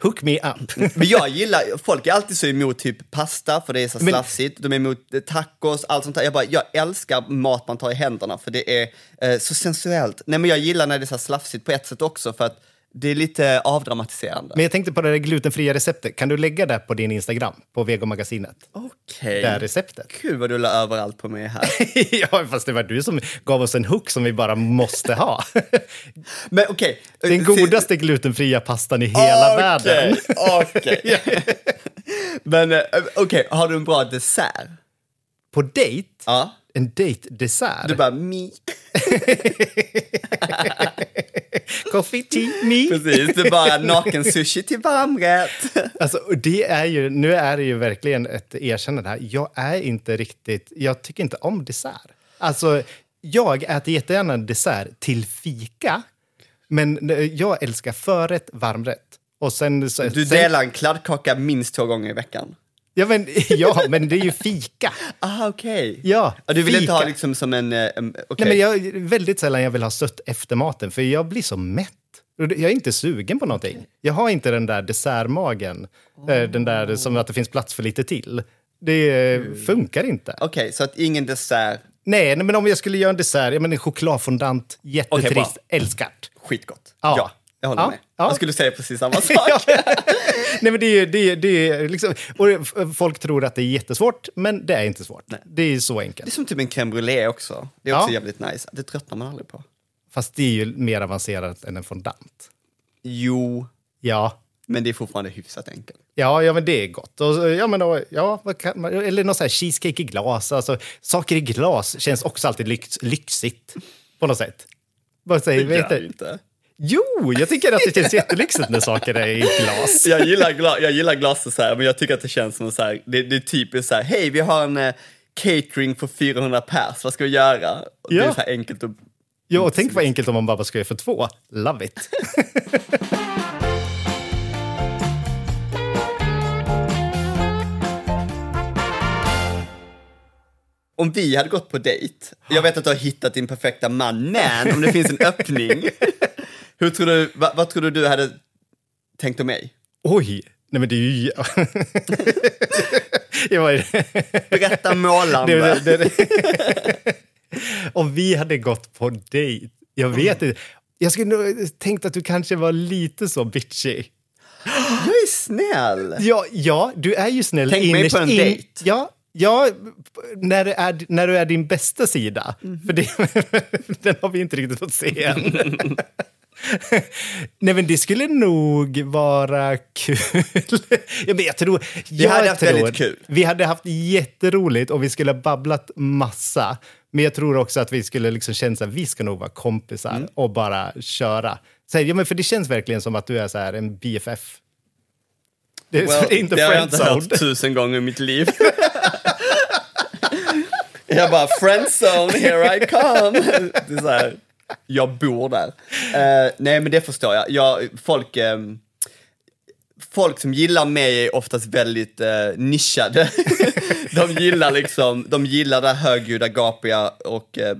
hook me up. Men jag gillar, folk är alltid så emot typ pasta för det är så Men- slafsigt, de är emot eh, tacos, allt sånt där. Jag bara, jag älskar mat man tar i händerna för det är eh, så sensuellt. Nej men jag gillar när det är så slafsigt på ett sätt också för att det är lite avdramatiserande. Men jag tänkte på det där glutenfria receptet. Kan du lägga det på din Instagram, på Vegomagasinet? Okej. Det här receptet. Kul vad du la överallt på mig här. ja, fast det var du som gav oss en hook som vi bara måste ha. Men okej. Den godaste glutenfria pastan i hela världen. Okej. Men eh, okej, har du en bra dessert? På dejt? Ja. En dejtdessert? Du bara mi. Coffee, tea, me. Precis, det är bara naken sushi till varmrätt. Alltså, det är ju, nu är det ju verkligen ett erkännande här. Jag är inte riktigt, jag tycker inte om dessert. Alltså, jag äter jättegärna dessert till fika, men jag älskar förrätt, varmrätt. Och sen, så, Du delar en kladdkaka minst två gånger i veckan. Ja men, ja, men det är ju fika. Ah, okej. Ja, Och du vill inte fika. ha liksom som en... eh, en okej. Nej, men jag, väldigt sällan jag vill ha sött efter maten, för jag blir så mätt. Jag är inte sugen på någonting. Jag har inte den där dessertmagen, eh, den där som att det finns plats för lite till. Det eh, funkar inte. Okej, så att ingen dessert. Nej, nej, men om jag skulle göra en dessert, jag menar en chokladfondant, jättetrist, Okej, älskat. Skitgott. Ja. Ja, jag håller Ja, med. ja. Jag skulle säga precis samma sak. Nej, men det är, det är, det är liksom, och folk tror att det är jättesvårt, men det är inte svårt. Det är så Det enkelt. är som typ en crème brûlée också. Det är också Ja. jävligt nice. Det tröttnar man aldrig på. Fast det är ju mer avancerat än en fondant. Jo, Ja, men det är fortfarande hyfsat enkelt. Ja, ja, men det är gott. Och, ja, men då, ja, man, eller någon sån här cheesecake i glas. Alltså, saker i glas känns också alltid lyx, lyxigt på något sätt. Vad säger, Det gör det inte. Jo, jag tycker att det känns jättelyxigt när saker är i glas. Jag gillar, gla, jag gillar glas och så här, men jag tycker att det känns som så här, det, det är typiskt så här, hej vi har en eh, catering för 400 pers, vad ska vi göra? Och Det Ja. är så här enkelt och Ja, och tänk vad enkelt om man bara ska göra för två. Love it. om vi hade gått på dejt, jag vet att du har hittat din perfekta man, men om det finns en öppning, hur tror du, vad, vad tror du du hade tänkt om mig? Oj, nej men det är ju... jag var... Berätta målande. det, det, det. Om vi hade gått på dejt, jag vet inte. Jag skulle nog tänkt att du kanske var lite så bitchy. Jag är snäll. Ja, ja du är ju snäll Tänk mig på en in- dejt. Ja, ja när, du är, när du är din bästa sida. Mhm. För det, den har vi inte riktigt fått se än. Nej, men det skulle nog vara kul. ja, men jag tror, vi hade haft väldigt kul. Vi hade haft jätteroligt och vi skulle ha babblat massa. Men jag tror också att vi skulle liksom känna att vi ska nog vara kompisar Mm. och bara köra. Så, här, ja, men för det känns verkligen som att du är så här en BFF. Det är Well, inte det har jag inte hört tusen gånger i mitt liv. jag bara, friendzone, here I come. Det är så här, jag bor där. Eh, nej, men det förstår jag. jag folk, ehm, folk som gillar mig är oftast väldigt uh, nischade. de gillar liksom, de gillar det högljudda, gapiga och eh,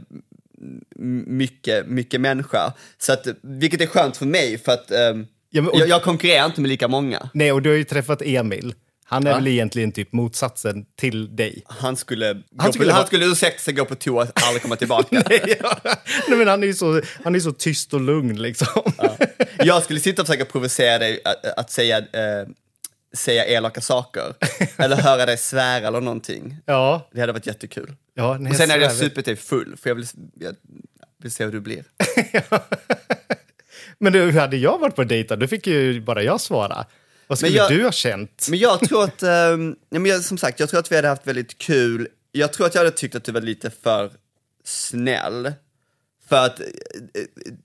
mycket, mycket människa. Så att, vilket är skönt för mig, för att ehm, Ja, men- och- jag, jag konkurrerar inte med lika många. Nej, och du har ju träffat Emil. Han är Ja. väl egentligen typ motsatsen till dig. Han skulle, Han skulle på, han skulle ursäkta sig, gå på toa och aldrig komma tillbaka. ja. Nej, men han är ju så, han är så tyst och lugn liksom. Jag skulle sitta och försöka provocera dig att, att säga, eh, säga elaka saker. Eller höra dig svära eller någonting. Ja. Det hade varit jättekul. ja nej, Och sen hade jag supit dig full, för jag vill, jag vill se hur du blir. Men du, hur hade jag varit på dejt då? Fick ju bara jag svara. Vad skulle jag- du ha känt? Men jag tror att, eh, ja, men jag, som sagt, jag tror att vi hade haft väldigt kul. Jag tror att jag hade tyckt att du var lite för snäll. För att eh, eh,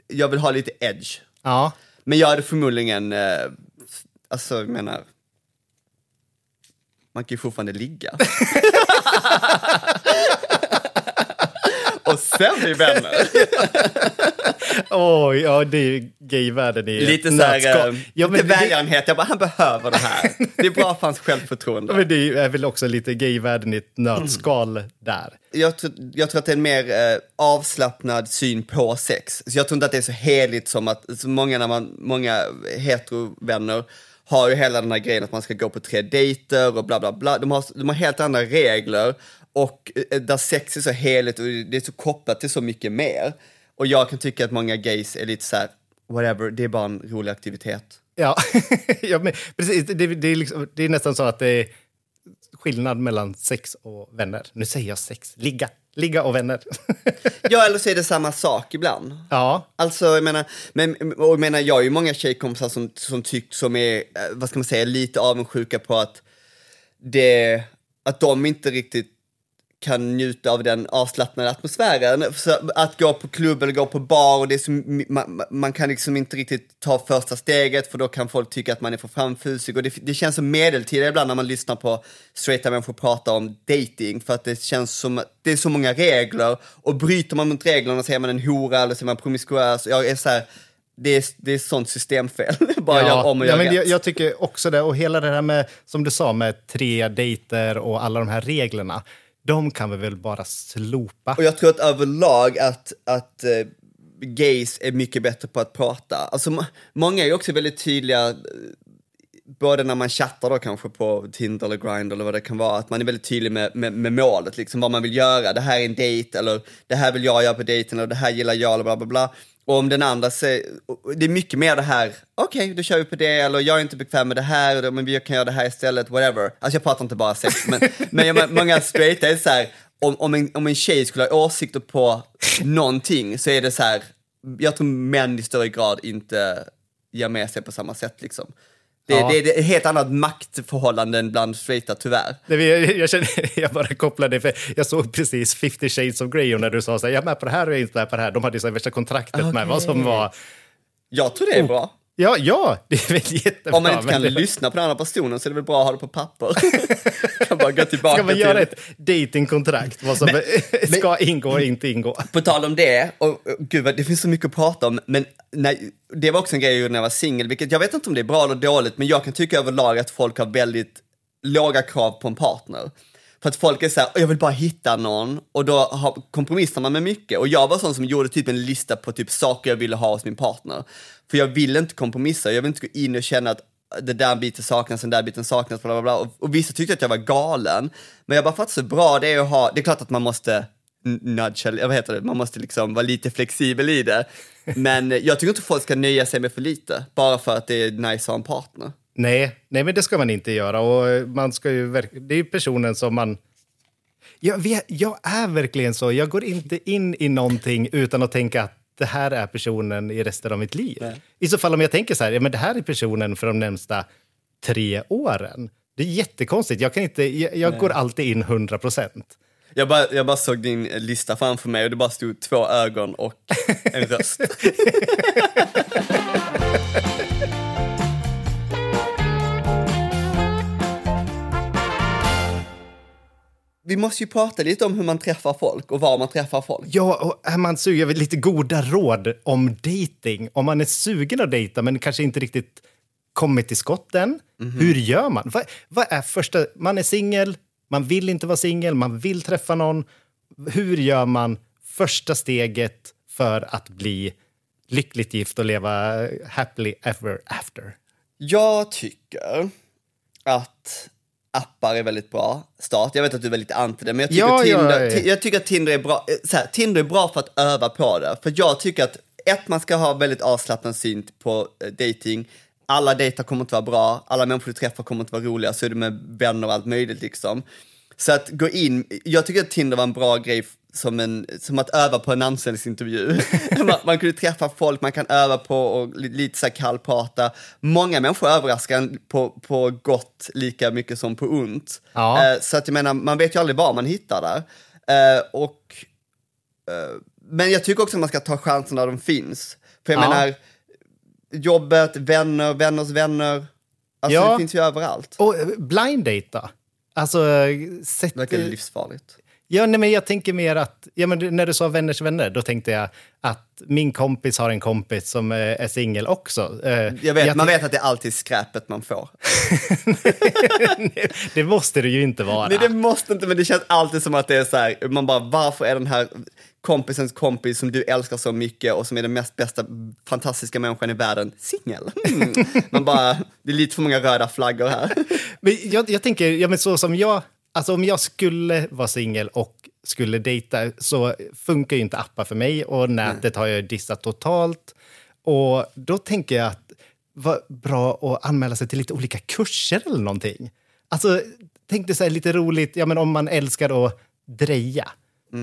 jag vill ha lite edge. Ja. Men jag hade förmodligen, eh, alltså jag menar, man kan ju fortfarande ligga. Sen bli vänner. Oj, ja, det är gayvärlden i Lite så här, eh, ja, lite det, välgörenhet. Jag bara, han behöver det här. Det är bra för hans självförtroende. men det är väl också lite gayvärlden i ett nötskal där. Jag tror, jag tror att det är en mer eh, avslappnad syn på sex. Så jag tror inte att det är så heligt som att, så många, när man, många heterovänner har ju hela den här grejen att man ska gå på tre dejter och bla bla bla. De har, de har helt andra regler och eh, där sex är så heligt och det är så kopplat till så mycket mer. Och jag kan tycka att många gays är lite så här, whatever, det är bara en rolig aktivitet. Ja, ja men precis. Det, det, är liksom, det är nästan så att det är skillnad mellan sex och vänner. Nu säger jag sex. Ligga. Ligga och vänner. Ja, eller så är det samma sak ibland. ja, Alltså, jag menar, men, och jag menar, jag har ju många tjejkompisar som, som tyckt, som är, eh, vad ska man säga, lite avundsjuka på att det, att de inte riktigt kan njuta av den avslappnade atmosfären. Så att gå på klubb eller gå på bar, och det så, man, man kan liksom inte riktigt ta första steget för då kan folk tycka att man är för framfusig. Och det, det känns som medeltida ibland när man lyssnar på straighta människor prata om dating för att det känns som att det är så många regler och bryter man mot reglerna så är man en hora eller så är man promiskuös. Jag är så här, det är, det är sånt systemfel. Bara gör om och ja, men jag, jag tycker också det. Och hela det här med, som du sa, med tre dejter och alla de här reglerna. De kan vi väl bara slopa. Och jag tror att överlag att, att uh, gays är mycket bättre på att prata. Alltså, många är ju också väldigt tydliga, eh, både när man chattar då kanske på Tinder eller Grindr eller vad det kan vara, att man är väldigt tydlig med, med, med målet, liksom vad man vill göra. Det här är en dejt, eller det här vill jag göra på dejten, eller det här gillar jag, eller bla bla bla. Och om den andra säger, det är mycket mer det här, okej, då kör vi på det, eller jag är inte bekväm med det här, men vi kan göra det här istället, whatever. Alltså jag pratar inte bara sex, men, men jag, många straighta är så här, om, om, en, om en tjej skulle ha åsikter på någonting så är det så här, jag tror män i större grad inte ger med sig på samma sätt liksom. Det, Ja. det, det är ett helt annat maktförhållande än bland straighta tyvärr. Vi- Jag, jag, känner, jag bara kopplade, för jag såg precis 50 shades of Grey och när du sa så här, jag är med på det här och jag är inte med på det här. De hade ju så här värsta kontraktet med vad som var... Jag tror det är bra. Ja, ja, det är väl jättebra. Om man inte men kan det- lyssna på den andra personen så är det väl bra att ha det på papper. kan bara gå tillbaka Ska man till... göra ett datingkontrakt? Vad som Men- ska ingå och inte ingå? På tal om det, och, gud vad, det finns så mycket att prata om, men nej, det var också en grej när jag var singel, vilket jag vet inte om det är bra eller dåligt, men jag kan tycka överlag att folk har väldigt låga krav på en partner. För att folk är så här, jag vill bara hitta någon och då har, kompromissar man med mycket. Och jag var sån som gjorde typ en lista på typ saker jag ville ha hos min partner. För jag vill inte kompromissa, jag vill inte gå in och känna att det där biten saknas, den där biten saknas, bla bla bla. Och, och vissa tyckte att jag var galen. Men jag bara fattar så bra det är att ha, det är klart att man måste nudge, eller vad heter det, man måste liksom vara lite flexibel i det. Men jag tycker inte folk ska nöja sig med för lite, bara för att det är nice att ha en partner. Nej, nej, men det ska man inte göra. Och man ska ju det är ju personen som man... Jag, jag är verkligen så. Jag går inte in i någonting utan att tänka att det här är personen i resten av mitt liv. I så fall om jag tänker så här, ja, men det här är personen för de närmsta tre åren. Det är jättekonstigt. Jag, kan inte, jag, jag går alltid in 100 procent. Jag bara, jag bara såg din lista framför mig och det bara stod två ögon och en röst. Vi måste ju prata lite om hur man träffar folk och var man träffar folk. Ja, och är man sugen, vill lite goda råd om dating. Om man är sugen att dejta men kanske inte riktigt kommit till skott än. Hur gör man? Vad, vad är första... Man är singel, man vill inte vara singel, man vill träffa någon. Hur gör man första steget för att bli lyckligt gift och leva happily ever after? Jag tycker att appar är väldigt bra start. Jag vet att du är väldigt anti det, men jag tycker, Ja, ja, Tinder, ja. ti- jag tycker att Tinder är bra. eh, Så här, Tinder är bra för att öva på det. För jag tycker att ett, man ska ha väldigt avslappnad syn på eh, dating. Alla dejter kommer inte vara bra, alla människor du träffar kommer inte vara roliga, så är det med vänner och allt möjligt liksom. Så att gå in, jag tycker att Tinder var en bra grej som, en, som att öva på en anställningsintervju. man, man kunde träffa folk, man kan öva på och li- lite så här kallprata. Många människor överraskar på, på gott lika mycket som på ont. Ja. Eh, så att jag menar, man vet ju aldrig vad man hittar där. Eh, och, eh, men jag tycker också att man ska ta chansen där de finns. För jag Ja. menar, jobbet, vänner, vänners vänner. Alltså Ja. det finns ju överallt. Och eh, blind date då? Alltså, eh, sätt... Det verkar livsfarligt. Ja, nej, men jag tänker mer att, ja, men när du sa vänners vänner, då tänkte jag att min kompis har en kompis som eh, är singel också. Eh, Jag vet, man tänk- vet att det är alltid skräpet man får. det måste det ju inte vara. Nej, det måste inte, men det känns alltid som att det är så här, man bara, varför är den här kompisens kompis som du älskar så mycket och som är den mest bästa, fantastiska människan i världen, singel? Mm. Man bara, det är lite för många röda flaggor här. Men jag, jag tänker, ja, men så som jag, alltså om jag skulle vara singel och skulle dejta så funkar ju inte appar för mig och nätet har jag dissat totalt. Och då tänker jag att vad bra att anmäla sig till lite olika kurser eller någonting. Alltså, tänk dig så lite roligt, ja men om man älskar att dreja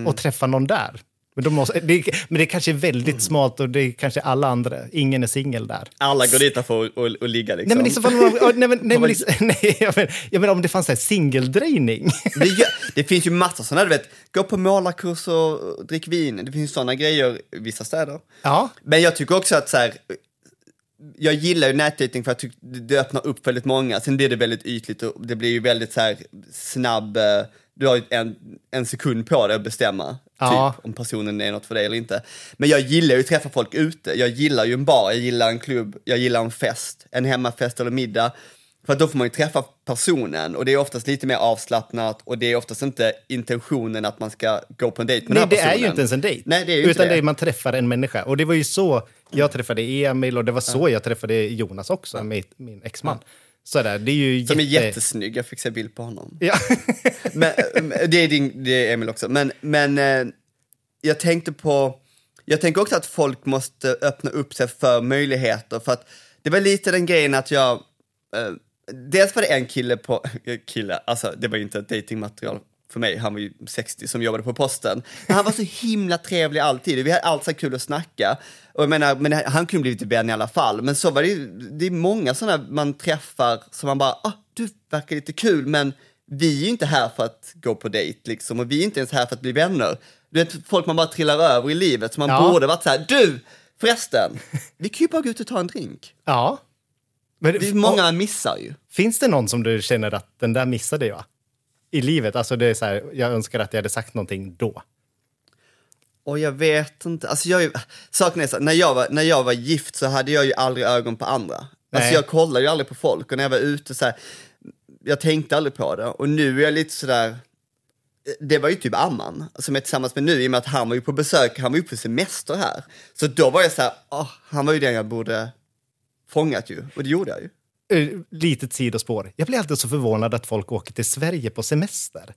och träffa någon där. Men, då måste, det, men det kanske är väldigt smalt och det är kanske alla andra, ingen är singel där. Alla går dit för att och, och ligga liksom. Nej men ja, nej, men, nej, men, liksom- nej, jag men, jag menar om det fanns singeldrejning. det, det finns ju massor sådana, du vet, gå på målarkurs och drick vin. Det finns sådana grejer i vissa städer. Ja. Men jag tycker också att så här, jag gillar ju nätdating för att det öppnar upp väldigt många. Sen blir det väldigt ytligt och det blir ju väldigt så här snabb, eh, du har ju en, en sekund på dig att bestämma Ja. typ, om personen är något för dig eller inte. Men jag gillar ju att träffa folk ute. Jag gillar ju en bar, jag gillar en klubb, jag gillar en fest, en hemmafest eller middag. För att då får man ju träffa personen och det är oftast lite mer avslappnat och det är oftast inte intentionen att man ska gå på en dejt med Nej, den här det är ju personen. inte ens en dejt. Nej, det är ju Utan det. är man träffar en människa. Och det var ju så jag träffade Emil och det var så jag träffade Jonas också, min, min exman. Så där, det är ju Som är jätte... jättesnygg, jag fick se bild på honom. Ja. men, det, är din, det är Emil också. Men, men eh, jag tänkte på, jag tänker också att folk måste öppna upp sig för möjligheter. För att det var lite den grejen att jag, eh, dels var det en kille på, kille, alltså det var ju inte ett datingmaterial för mig, han var ju 60 som jobbade på posten. Men han var så himla trevlig alltid, vi hade alltid så kul att snacka. Och jag menar, men han kunde blivit vän i alla fall. Men så var det ju, det är många sådana man träffar som man bara, ah, du verkar lite kul, men vi är ju inte här för att gå på dejt liksom, och vi är inte ens här för att bli vänner. Du vet, folk man bara trillar över i livet, så man Ja. borde varit så här, du, Förresten, vi kan ju bara gå ut och ta en drink. Ja. Men, Det är många missar ju. Finns det någon som du känner att den där missade jag? I livet? Alltså det är så här, jag önskar att jag hade sagt någonting då. Och jag vet inte, alltså jag, saken är så, när jag, var, när jag var gift så hade jag ju aldrig ögon på andra. Alltså jag kollade ju aldrig på folk och när jag var ute så här, jag tänkte aldrig på det. Och nu är jag lite sådär, det var ju typ Amman som jag är tillsammans med nu i och med att han var ju på besök, han var ju på semester här. Så då var jag så här, åh, han var ju den jag borde fångat ju, och det gjorde jag ju. Eh, Litet sidospår. Jag blir alltid så förvånad att folk åker till Sverige på semester.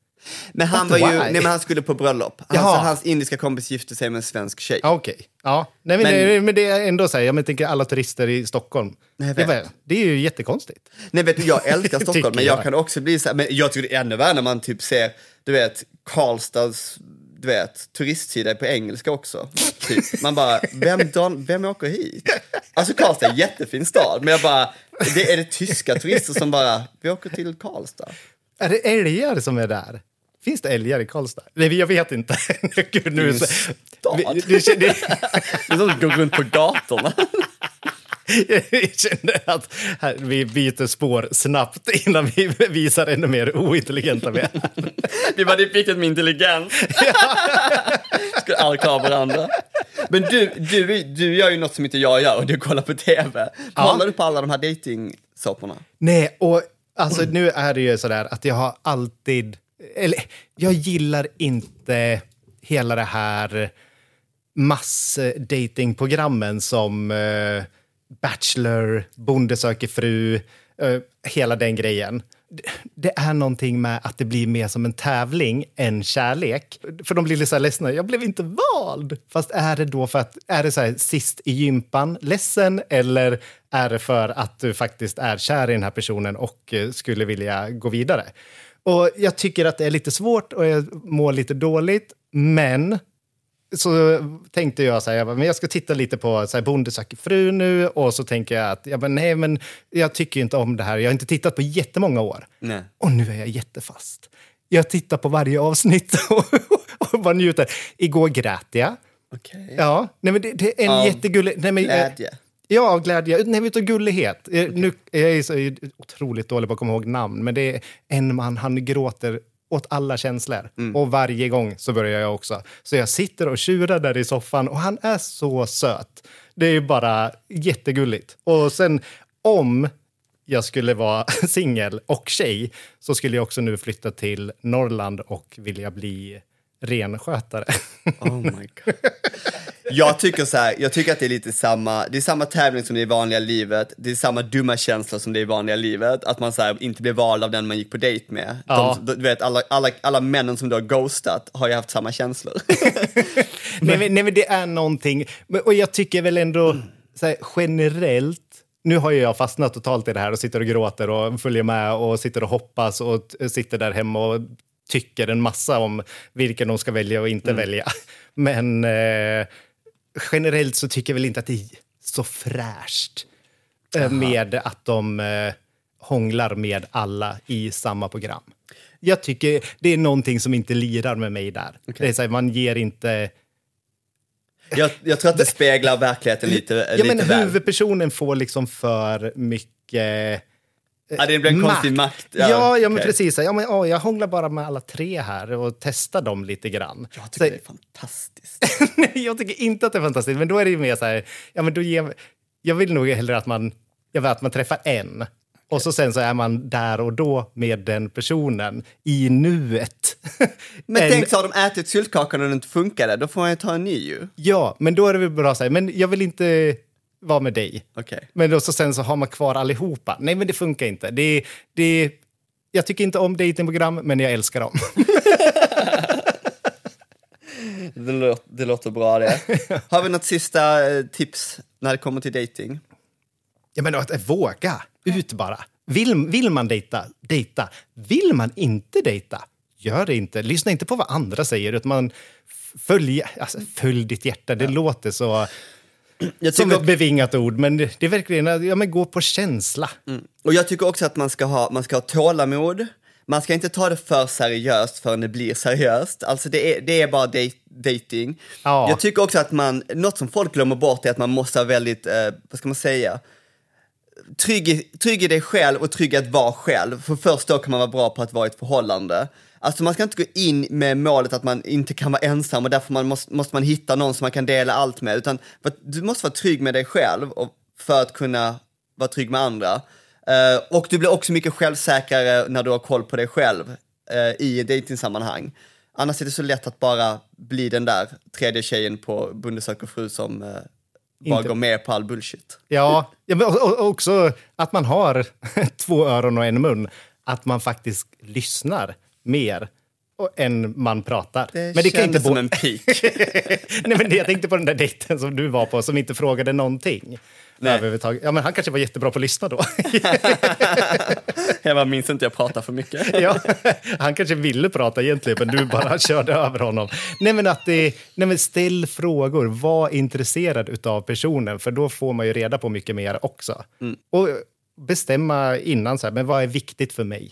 Men han But var ju, nej men han skulle på bröllop. Jaha. Hans, hans indiska kompis gifte sig med en svensk tjej. Ja, Okej. Ja. Nej, men, Men- det, men det är ändå så här, jag men, tänker alla turister i Stockholm. Nej, det, var- det är ju jättekonstigt. Nej vet du, jag älskar Stockholm, men jag jag. kan också bli så här, men jag tycker det är ännu värre när man typ ser, du vet, Karlstads, du vet, turistsida på engelska också. Typ. Man bara, vem, dan, vem åker hit? Alltså Karlstad är en jättefin stad, men jag bara, det är det tyska turister som bara, vi åker till Karlstad. Är det älgar som är där? Finns det älgar i Karlstad? Nej, jag vet inte. Gud, nu, är Det är som att gå runt på gatorna. jag känner att här, vi byter spår snabbt innan vi visar ännu mer ointelligenta vi är. Var det viktigt med intelligens. Skulle aldrig klara varandra. Men du, du, du gör ju något som inte jag gör och du kollar på tv. Kollar du på alla de här dejtingsåporna? Nej, och alltså nu är det ju sådär att jag har alltid... Eller, jag gillar inte hela det här massdatingprogrammen som eh, Bachelor, Bonde söker fru, uh, hela den grejen. Det- är någonting med att det blir mer som en tävling än kärlek. För de blir lite så här ledsna. Jag blev inte vald. Fast är det då för att, är det så här sist i gympan, ledsen? Eller är det för att du faktiskt är kär i den här personen och eh, skulle vilja gå vidare? Och jag tycker att det är lite svårt och jag mår lite dåligt. Men så tänkte jag så här, jag, bara, men jag ska titta lite på så här, Bonde söker fru nu och så tänker jag att jag bara, nej, men jag tycker inte om det här. Jag har inte tittat på jättemånga år. Nej. Och nu är jag jättefast. Jag tittar på varje avsnitt och, och bara njuter. Igår grät jag. Okej. Ja, nej, men det, det är en Av jättegullig... Nej, men, eh, Glädje. Ja, av glädje. Nej, utav gullighet. Eh, Nu, jag är så otroligt dålig på att komma ihåg namn, men det är en man, han gråter åt alla känslor. Och varje gång så börjar jag också. Så jag sitter och tjurar där i soffan och han är så söt. Det är ju bara jättegulligt. Och sen om jag skulle vara singel och tjej så skulle jag också nu flytta till Norrland och vilja bli renskötare. Oh my god. Jag tycker så här, jag tycker att det är lite samma, det är samma tävling som det är i vanliga livet, det är samma dumma känslor som det är i vanliga livet, att man så här, inte blev vald av den man gick på dejt med. Ja. De, du vet, alla, alla, alla männen som du har ghostat har ju haft samma känslor. nej, men, nej, men det är någonting. Och jag tycker väl ändå så här, generellt, nu har jag fastnat totalt i det här och sitter och gråter och följer med och sitter och hoppas och sitter där hemma och tycker en massa om vilken de ska välja och inte välja. Men eh, generellt så tycker jag väl inte att det är så fräscht eh, med att de eh, hånglar med alla i samma program. Jag tycker det är någonting som inte lirar med mig där. Det är så här, man ger inte... Jag, jag tror att det speglar verkligheten lite, Ja, lite men väl. huvudpersonen får liksom för mycket... Ja, det blir en konstig makt. Ja, ja, men okej. precis. Ja, men, åh, jag hånglar bara med alla tre här och testar dem lite grann. Jag tycker Så- det är fantastiskt. Nej, jag tycker inte att det är fantastiskt, men då är det ju mer så här, ja men då ger, jag vill nog hellre att man, jag vill att man träffar en. Och så sen så är man där och då med den personen i nuet. Men En- tänk så har de ätit syltkakan och den inte funkade, då får man ju ta en ny ju. Ja, men då är det väl bra så här, men jag vill inte vara med dig. Okej. Men då så sen så har man kvar allihopa. Nej, men det funkar inte. Det, det, jag tycker inte om datingprogram, men jag älskar dem. Det, låter, det låter bra det. Har vi något sista eh, tips när det kommer till dating? Ja, men att våga. Ut bara. Vill, vill man dejta, dejta. Vill man inte dejta, gör det inte. Lyssna inte på vad andra säger, utan man följ, alltså, följ ditt hjärta. Det låter så Jag som ett bevingat ord, men det det är verkligen ja, men gå på känsla. och jag tycker också att man ska ha, man ska ha tålamod, man ska inte ta det för seriöst förrän det blir seriöst. Alltså det är, det är bara date, dating. Ja. Jag tycker också att man, något som folk glömmer bort är att man måste vara väldigt, eh, vad ska man säga, trygg, i- trygg i dig själv och trygg att vara själv. För först då kan man vara bra på att vara i ett förhållande. Alltså man ska inte gå in med målet att man inte kan vara ensam och därför man måste, måste man hitta någon som man kan dela allt med. Utan du måste vara trygg med dig själv för att kunna vara trygg med andra. Eh, och du blir också mycket självsäkrare när du har koll på dig själv eh, i ett dejtingsammanhang. Annars är det så lätt att bara bli den där tredje tjejen på Bonde söker fru som eh, bara Inte- går med på all bullshit. Ja, ja men också att man har två öron och en mun. Att man faktiskt lyssnar mer än man pratar. Det men det kan inte kändes som bo- en pik. Nej, men jag tänkte på den där dejten som du var på som inte frågade någonting. Nej. Ja, men han kanske var jättebra på att lyssna då. Jag bara minns inte, jag pratar för mycket. ja, han kanske ville prata egentligen, men du bara körde över honom. Nej, men att det, nej, men ställ frågor. Var intresserad av personen, för då får man ju reda på mycket mer också. Och bestämma innan, så här, men vad är viktigt för mig?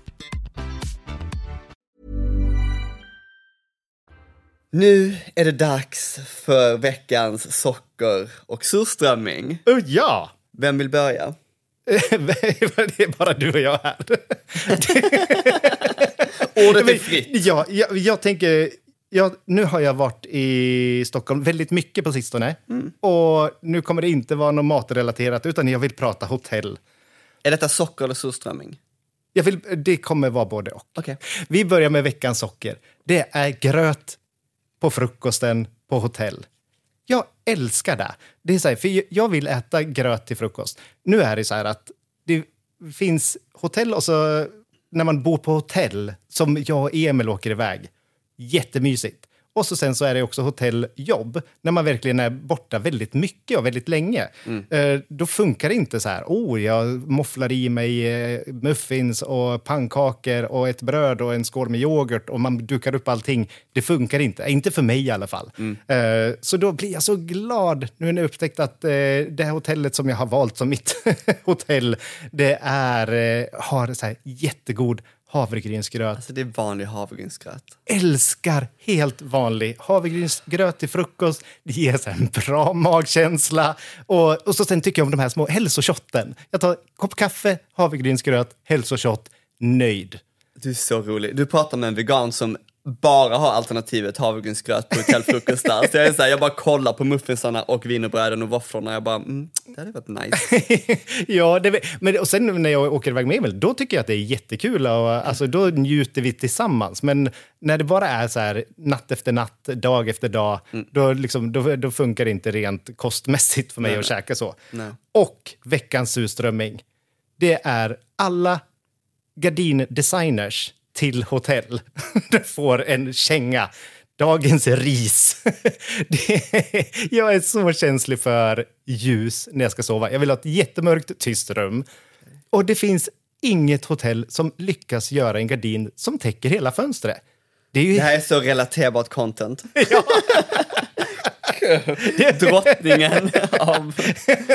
Nu är det dags för veckans socker och surströmming. Oh, ja! Vem vill börja? det är bara du och jag här. Ordet är fritt. Ja, jag, jag tänker... Ja, nu har jag varit i Stockholm väldigt mycket på sistone. Mm. Och nu kommer det inte vara något matrelaterat, utan jag vill prata hotell. Är detta socker eller surströmming? Jag vill, det kommer vara både och. Okej. Vi börjar med veckans socker. Det är gröt på frukosten på hotell. Jag älskar det. det är så här, för jag vill äta gröt till frukost. Nu är det så här att det finns hotell och så när man bor på hotell, som jag och Emil åker iväg, jättemysigt. Och så sen så är det också hotelljobb, när man verkligen är borta väldigt mycket och väldigt länge. Eh, då funkar det inte så här, oh, jag mofflar i mig eh, muffins och pannkakor och ett bröd och en skål med yoghurt och man dukar upp allting. Det funkar inte, inte för mig i alla fall. Eh, så då blir jag så glad nu när jag upptäckt att det här hotellet som jag har valt som mitt hotell, det är, har så här jättegod havregrynsgröt Alltså det är vanlig havregrynsgröt. älskar helt vanlig havregrynsgröt till frukost. Det ger så en bra magkänsla. Och, och så sen tycker jag om de här små hälsoshotten. Jag tar kopp kaffe, havregrynsgröt, hälsoshot, nöjd. Du är så rolig. Du pratar med en vegan som bara har alternativet havregrynsgröt på hotellfrukostar. Så jag, är så här, jag bara kollar på muffinsarna och wienerbröden och våfflorna. Jag bara, mm, det hade varit nice. ja, det, men, och sen när jag åker iväg med Emil, då tycker jag att det är jättekul. Och, alltså, då njuter vi tillsammans. Men när det bara är så här natt efter natt, dag efter dag, då, liksom, då, då funkar det inte rent kostmässigt för mig att käka så. Nej. Och veckans surströmming, det är alla gardindesigners till hotell. De får en känga. Dagens ris. Är, jag är så känslig för ljus när jag ska sova. Jag vill ha ett jättemörkt, tyst rum. Och det finns inget hotell som lyckas göra en gardin som täcker hela fönstret. Det är ju Det här är så relaterbart content. Drottningen av...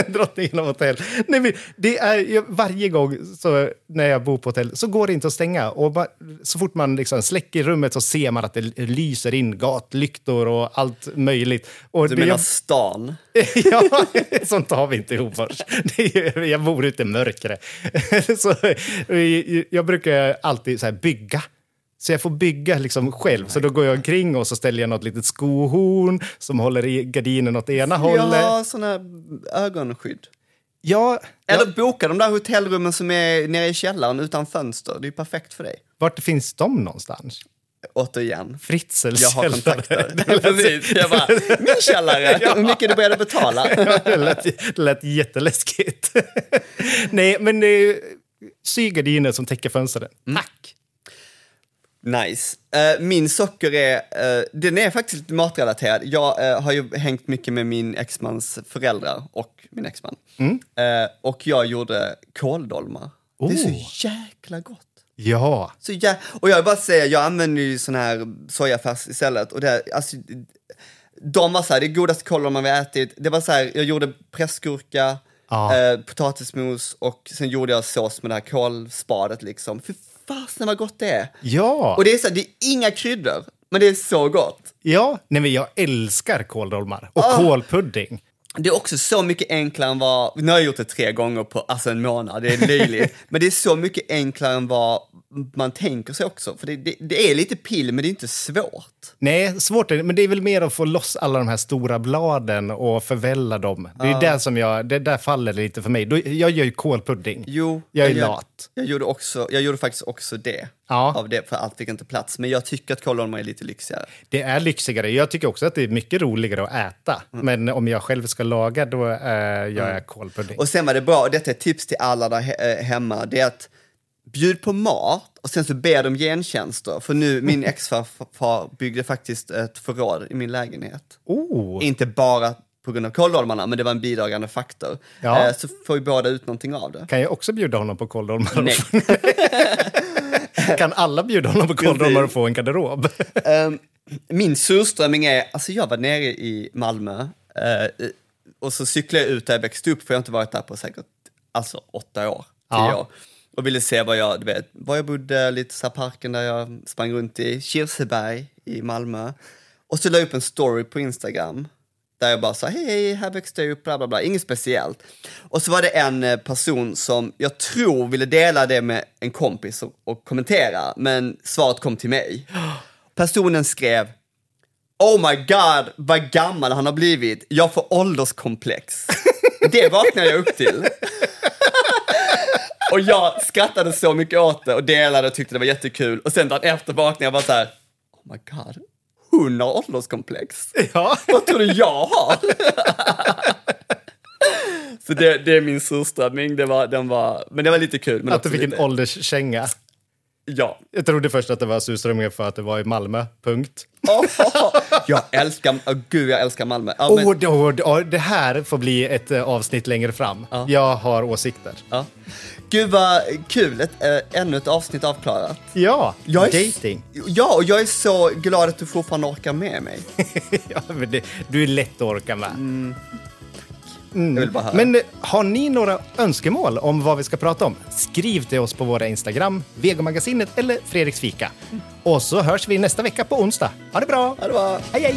Drottningen av hotell. Nej, men det är, varje gång så, när jag bor på hotell så går det inte att stänga. Och bara, så fort man liksom släcker rummet så ser man att det lyser in gatlyktor och allt möjligt. Och Du menar jag, stan? ja, sånt har vi inte. Det är- Jag bor ute i mörkret. Så, jag- jag brukar alltid så bygga. Så jag får bygga liksom själv. Så då går jag omkring och så ställer jag något litet skohorn som håller i gardinen åt ena hållet. Ja, såna ögonskydd. Ja, Eller ja, boka de där hotellrummen som är nere i källaren utan fönster. Det är perfekt för dig. vart finns de någonstans? återigen. Fritzels Jag har kontakter. Precis. Jag bara, min källare, hur mycket du började betala? det, lät, det lät jätteläskigt. Nej, men det är sygardiner som täcker fönstren. Mm. Tack! Nice. Eh, min socker är, eh, den är faktiskt lite matrelaterad. Jag eh, har ju hängt mycket med min exmans föräldrar och min exman. Eh, och jag gjorde kåldolmar. Det är Oh. så jäkla gott. Ja, Så jä- och jag vill bara säga, jag använder ju sån här sojafärs istället. Och det, alltså, de var så här, det godaste kåldolmar vi ätit. Det var så här, jag gjorde pressgurka, Ja. eh, potatismos och sen gjorde jag sås med det här kålspadet liksom. Fy fasen vad gott det är! ja, Och det är så det är inga kryddor, men det är så gott. ja. Nej, men jag älskar kåldolmar och Ah. kålpudding. Det är också så mycket enklare än vad, nu har jag gjort det tre gånger på alltså en månad, det är löjligt. men det är så mycket enklare än vad man tänker sig också. För det, det, det är lite pill, men det är inte svårt. Nej, svårt är det, men det är väl mer att få loss alla de här stora bladen och förvälla dem. Det är där som jag, det där faller lite för mig. Jag gör ju kålpudding. Jo, Jag är gör- lat. Jag gjorde, också, jag gjorde faktiskt också det. Ja. Av det, för allt fick inte plats. Men jag tycker att kåldolmar är lite lyxigare. Det är lyxigare. Jag tycker också att det är mycket roligare att äta. Mm. Men om jag själv ska laga, då äh, gör jag kålpudding. Och sen var det bra, och detta är ett tips till alla där he- eh, hemma, det är att bjud på mat och sen så ber de gentjänster. För nu, min exfarfar byggde faktiskt ett förråd i min lägenhet. Oh, Inte bara på grund av kåldolmarna, men det var en bidragande faktor. Ja. Eh, Så får vi båda ut någonting av det. kan jag också bjuda honom på kåldolmar? Nej. kan alla bjuda honom på kåldolmar och få en garderob? Ehm, min surströmming är, alltså jag var nere i Malmö eh, och så cyklade jag ut där jag växte upp, för jag har inte varit där på säkert alltså, åtta år, tio Ja. år. Och ville se vad jag, du vet, var jag bodde, lite så parken där jag sprang runt i, Kirseberg i Malmö. Och så la jag upp en story på Instagram där jag bara sa hej, hej, här växte jag upp, bla bla bla, inget speciellt. Och så var det en eh, person som jag tror ville dela det med en kompis och, och kommentera, men svaret kom till mig. Personen skrev Oh my god, vad gammal han har blivit. Jag får ålderskomplex. Det vaknade jag upp till. Och jag skrattade så mycket åt det och delade och tyckte det var jättekul. Och sen dagen efter vaknade jag bara så här, oh my god, hon har ålderskomplex. ja. Vad tror du jag har? Så det, det är min surströmming, det var, den var, men det var lite kul. Men Att du fick en lite, ålderskänga. Ja. Jag trodde först att det var surströmmingen för att det var i Malmö, punkt. Oh, jag älskar, oh, gud jag älskar Malmö. Ja, men- Oh, det, oh, oh, det här får bli ett eh, avsnitt längre fram. Jag har åsikter. Gud vad kul, ett, äh, ännu ett avsnitt avklarat. Ja, Jag är, dating. Ja, och jag är så glad att du fortfarande orkar med mig. ja, men det, du är lätt att orka med. Bara höra. Men eh, har ni några önskemål om vad vi ska prata om? Skriv till oss på våra Instagram, Vegomagasinet eller Fredriks fika. Och så hörs vi nästa vecka på onsdag. Ha det bra! Ja, det var... Hej, hej!